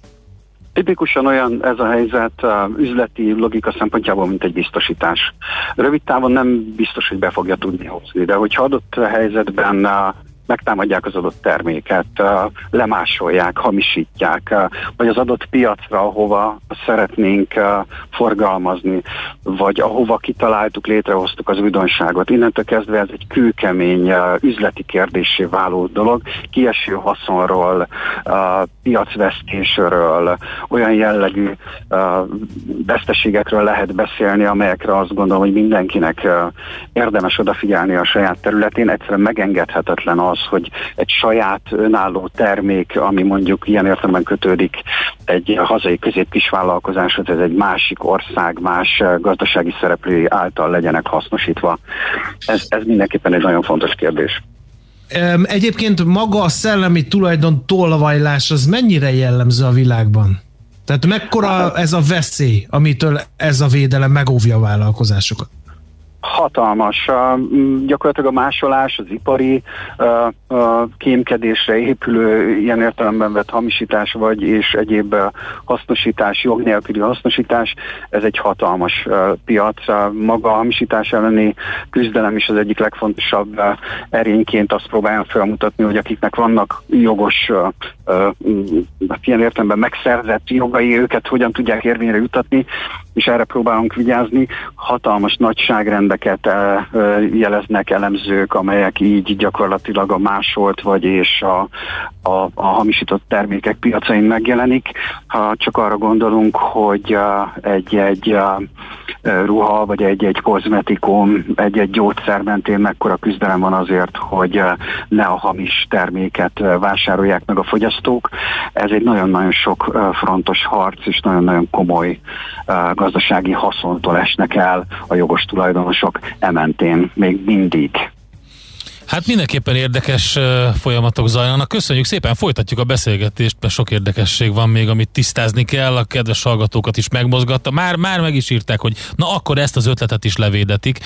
Tipikusan olyan ez a helyzet uh, üzleti logika szempontjából, mint egy biztosítás. Rövid távon nem biztos, hogy be fogja tudni hozni, de hogyha adott helyzetben uh, megtámadják az adott terméket, lemásolják, hamisítják, vagy az adott piacra, ahova szeretnénk forgalmazni, vagy ahova kitaláltuk, létrehoztuk az újdonságot. Innentől kezdve ez egy kőkemény üzleti kérdésé váló dolog, kieső haszonról, piacvesztésről, olyan jellegű veszteségekről lehet beszélni, amelyekre azt gondolom, hogy mindenkinek érdemes odafigyelni a saját területén. Egyszerűen megengedhetetlen az, az, hogy egy saját önálló termék, ami mondjuk ilyen értelemben kötődik egy hazai közép vállalkozáshoz, ez egy másik ország, más gazdasági szereplői által legyenek hasznosítva. Ez, ez mindenképpen egy nagyon fontos kérdés. Egyébként maga a szellemi tulajdon tolvajlás az mennyire jellemző a világban? Tehát mekkora ez a veszély, amitől ez a védelem megóvja a vállalkozásokat? Hatalmas. Gyakorlatilag a másolás, az ipari kémkedésre épülő ilyen értelemben vett hamisítás vagy és egyéb hasznosítás, jog nélküli hasznosítás, ez egy hatalmas piac. Maga a hamisítás elleni küzdelem is az egyik legfontosabb erényként azt próbálja felmutatni, hogy akiknek vannak jogos, uh, ilyen értelemben megszerzett jogai, őket hogyan tudják érvényre jutatni, és erre próbálunk vigyázni. Hatalmas nagyságrendeket jeleznek elemzők, amelyek így gyakorlatilag a másolt vagy és a, a, a hamisított termékek piacain megjelenik. Ha csak arra gondolunk, hogy egy-egy ruha, vagy egy-egy kozmetikum, egy-egy gyógyszer mentén mekkora küzdelem van azért, hogy ne a hamis terméket vásárolják meg a fogyasztók. Ez egy nagyon-nagyon sok frontos harc, és nagyon-nagyon komoly gazdasági haszontól esnek el a jogos tulajdonosok ementén még mindig. Hát mindenképpen érdekes folyamatok zajlanak. Köszönjük szépen, folytatjuk a beszélgetést, mert sok érdekesség van még, amit tisztázni kell. A kedves hallgatókat is megmozgatta. Már, már meg is írták, hogy na akkor ezt az ötletet is levédetik,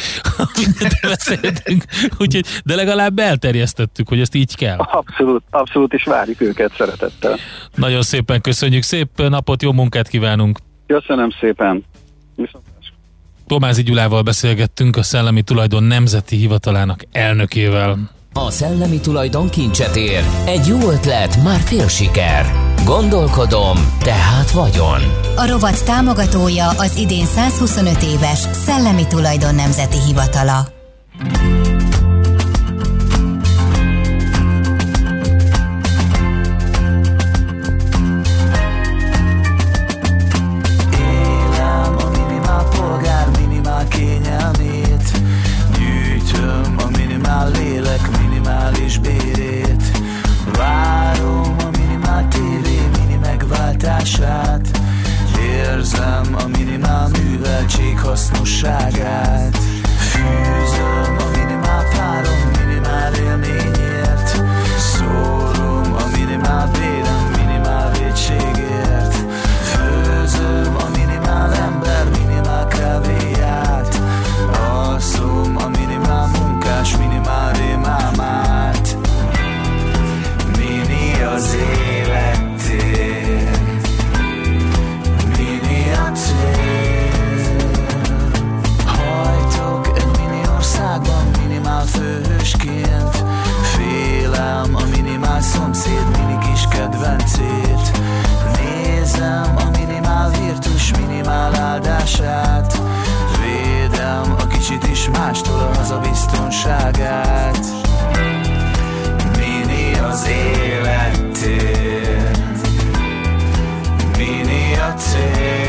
beszéltünk. Úgyhogy, de legalább elterjesztettük, hogy ezt így kell. Abszolút, abszolút, és várjuk őket szeretettel. Nagyon szépen köszönjük, szép napot, jó munkát kívánunk. Köszönöm szépen. Viszont Tomázi Gyulával beszélgettünk a Szellemi Tulajdon Nemzeti Hivatalának elnökével. A szellemi tulajdon kincset ér. Egy jó ötlet, már fél siker. Gondolkodom, tehát vagyon. A rovat támogatója az idén 125 éves Szellemi Tulajdon Nemzeti Hivatala. hatását Érzem a minimál műveltség hasznosságát. Fű mástól a haza biztonságát. Mini az életér Mini a tér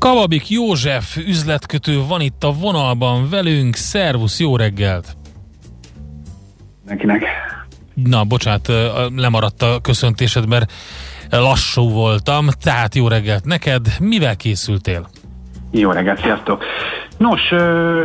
Kalabik József üzletkötő van itt a vonalban velünk. Szervusz, jó reggelt! Mindenkinek. Na, bocsánat, lemaradt a köszöntésed, mert lassú voltam, tehát jó reggelt neked. Mivel készültél? Jó reggelt, sziasztok! Nos,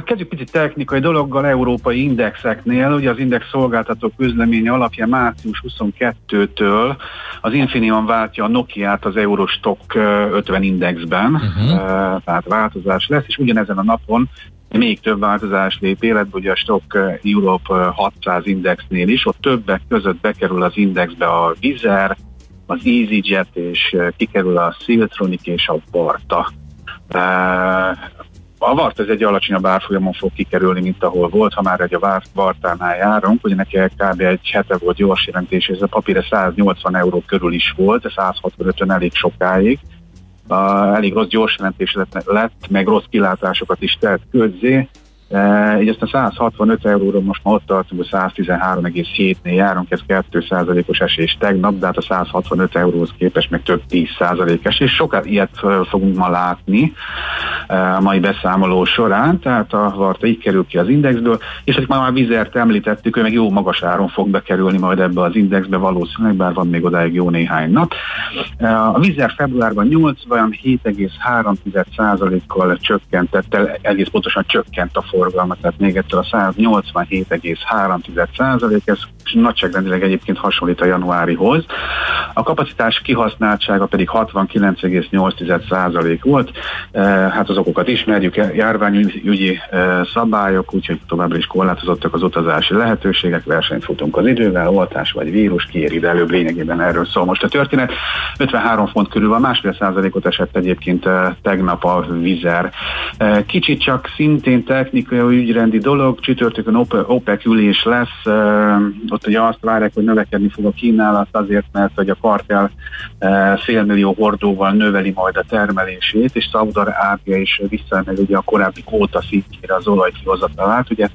kezdjük picit technikai dologgal, európai indexeknél. Ugye az index szolgáltató közleménye alapján március 22-től az Infineon váltja a Nokia-t az Eurostock ö, 50 indexben, uh-huh. tehát változás lesz, és ugyanezen a napon még több változás lép életbe, ugye a Stock Europe 600 indexnél is, ott többek között bekerül az indexbe a Vizer, az EasyJet, és kikerül a Siltronic és a Barta. A Vart ez egy alacsonyabb árfolyamon fog kikerülni, mint ahol volt, ha már egy a Vartánál járunk, ugye neki kb. egy hete volt gyors jelentés, ez a papírra 180 euró körül is volt, de 165-ön elég sokáig. Uh, elég rossz gyors jelentés lett, lett, meg rossz kilátásokat is tett közzé. Uh, így aztán 165 euróra most már ott tartunk, hogy 113,7-nél járunk, ez 2%-os esés tegnap, de hát a 165 euróhoz képest meg több 10% esés. Sokat ilyet fogunk ma látni uh, a mai beszámoló során, tehát a Varta így kerül ki az indexből, és hogy már már Vizert említettük, ő meg jó magas áron fog bekerülni majd ebbe az indexbe valószínűleg, bár van még odáig jó néhány nap. Uh, a Vizer februárban 87,3%-kal csökkentett, el, egész pontosan csökkent a forgalma, tehát még egyszer a 187,3% ez nagyságrendileg egyébként hasonlít a januárihoz. A kapacitás kihasználtsága pedig 69,8% volt. Hát az okokat ismerjük, járványügyi szabályok, úgyhogy továbbra is korlátozottak az utazási lehetőségek, versenyt futunk az idővel, oltás vagy vírus, kiér ide előbb lényegében erről szól most a történet. 53 font körül van, másfél százalékot esett egyébként tegnap a vizer. Kicsit csak szintén technikai ügyrendi dolog, csütörtökön OPEC ülés lesz, ott ugye azt várják, hogy növekedni fog a kínálat azért, mert hogy a kartel félmillió hordóval növeli majd a termelését, és Szaudar Ábia is visszaemeli ugye a korábbi kóta szintjére az olajkihozatalát. Ugye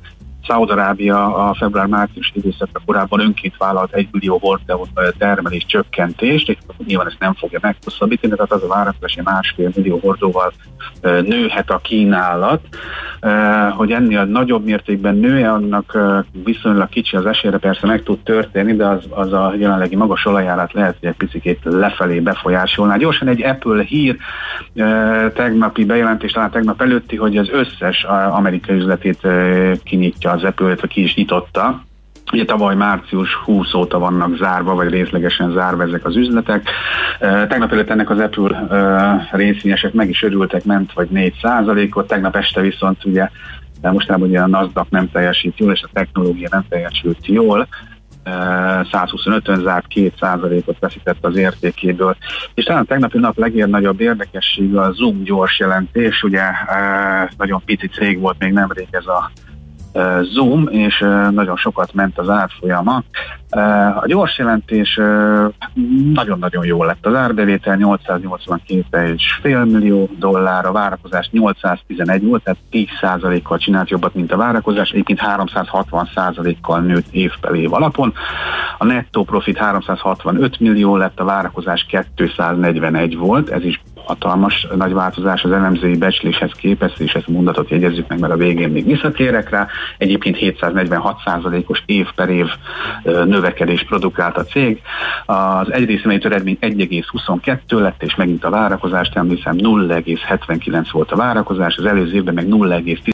Szaudarábia a február-március időszakra korábban önként vállalt 1 millió hordeo termelés csökkentést, és nyilván ezt nem fogja meghosszabbítani, tehát az a várakozás, hogy másfél millió hordóval nőhet a kínálat. Hogy ennél nagyobb mértékben nője, annak viszonylag kicsi az esélyre persze meg tud történni, de az, az a jelenlegi magas olajárát lehet, hogy egy picit lefelé befolyásolná. Gyorsan egy Apple hír, tegnapi bejelentés, talán tegnap előtti, hogy az összes amerikai üzletét kinyitja az Apple, illetve ki is nyitotta. Ugye tavaly március 20 óta vannak zárva, vagy részlegesen zárva ezek az üzletek. Tegnap előtt ennek az Apple részvényesek meg is örültek, ment vagy 4 ot tegnap este viszont ugye de mostában ugye a NASDAQ nem teljesít jól, és a technológia nem teljesült jól, 125-ön zárt 2%-ot veszített az értékéből. És talán tegnapi nap legnagyobb érdekessége a Zoom gyors jelentés, ugye nagyon pici cég volt még nemrég ez a Zoom, és nagyon sokat ment az árfolyama. A gyors jelentés nagyon-nagyon jó lett. Az árbevétel 882,5 millió dollár, a várakozás 811 volt, tehát 10%-kal csinált jobbat, mint a várakozás, egyébként 360%-kal nőtt év per év alapon. A nettó profit 365 millió lett, a várakozás 241 volt, ez is hatalmas nagy változás az elemzői becsléshez képest, és ezt a mondatot jegyezzük meg, mert a végén még visszatérek rá. Egyébként 746%-os év per év növekedés produkált a cég. Az egyrészt eredmény 1,22 lett, és megint a várakozást említem 0,79 volt a várakozás, az előző évben meg 0,10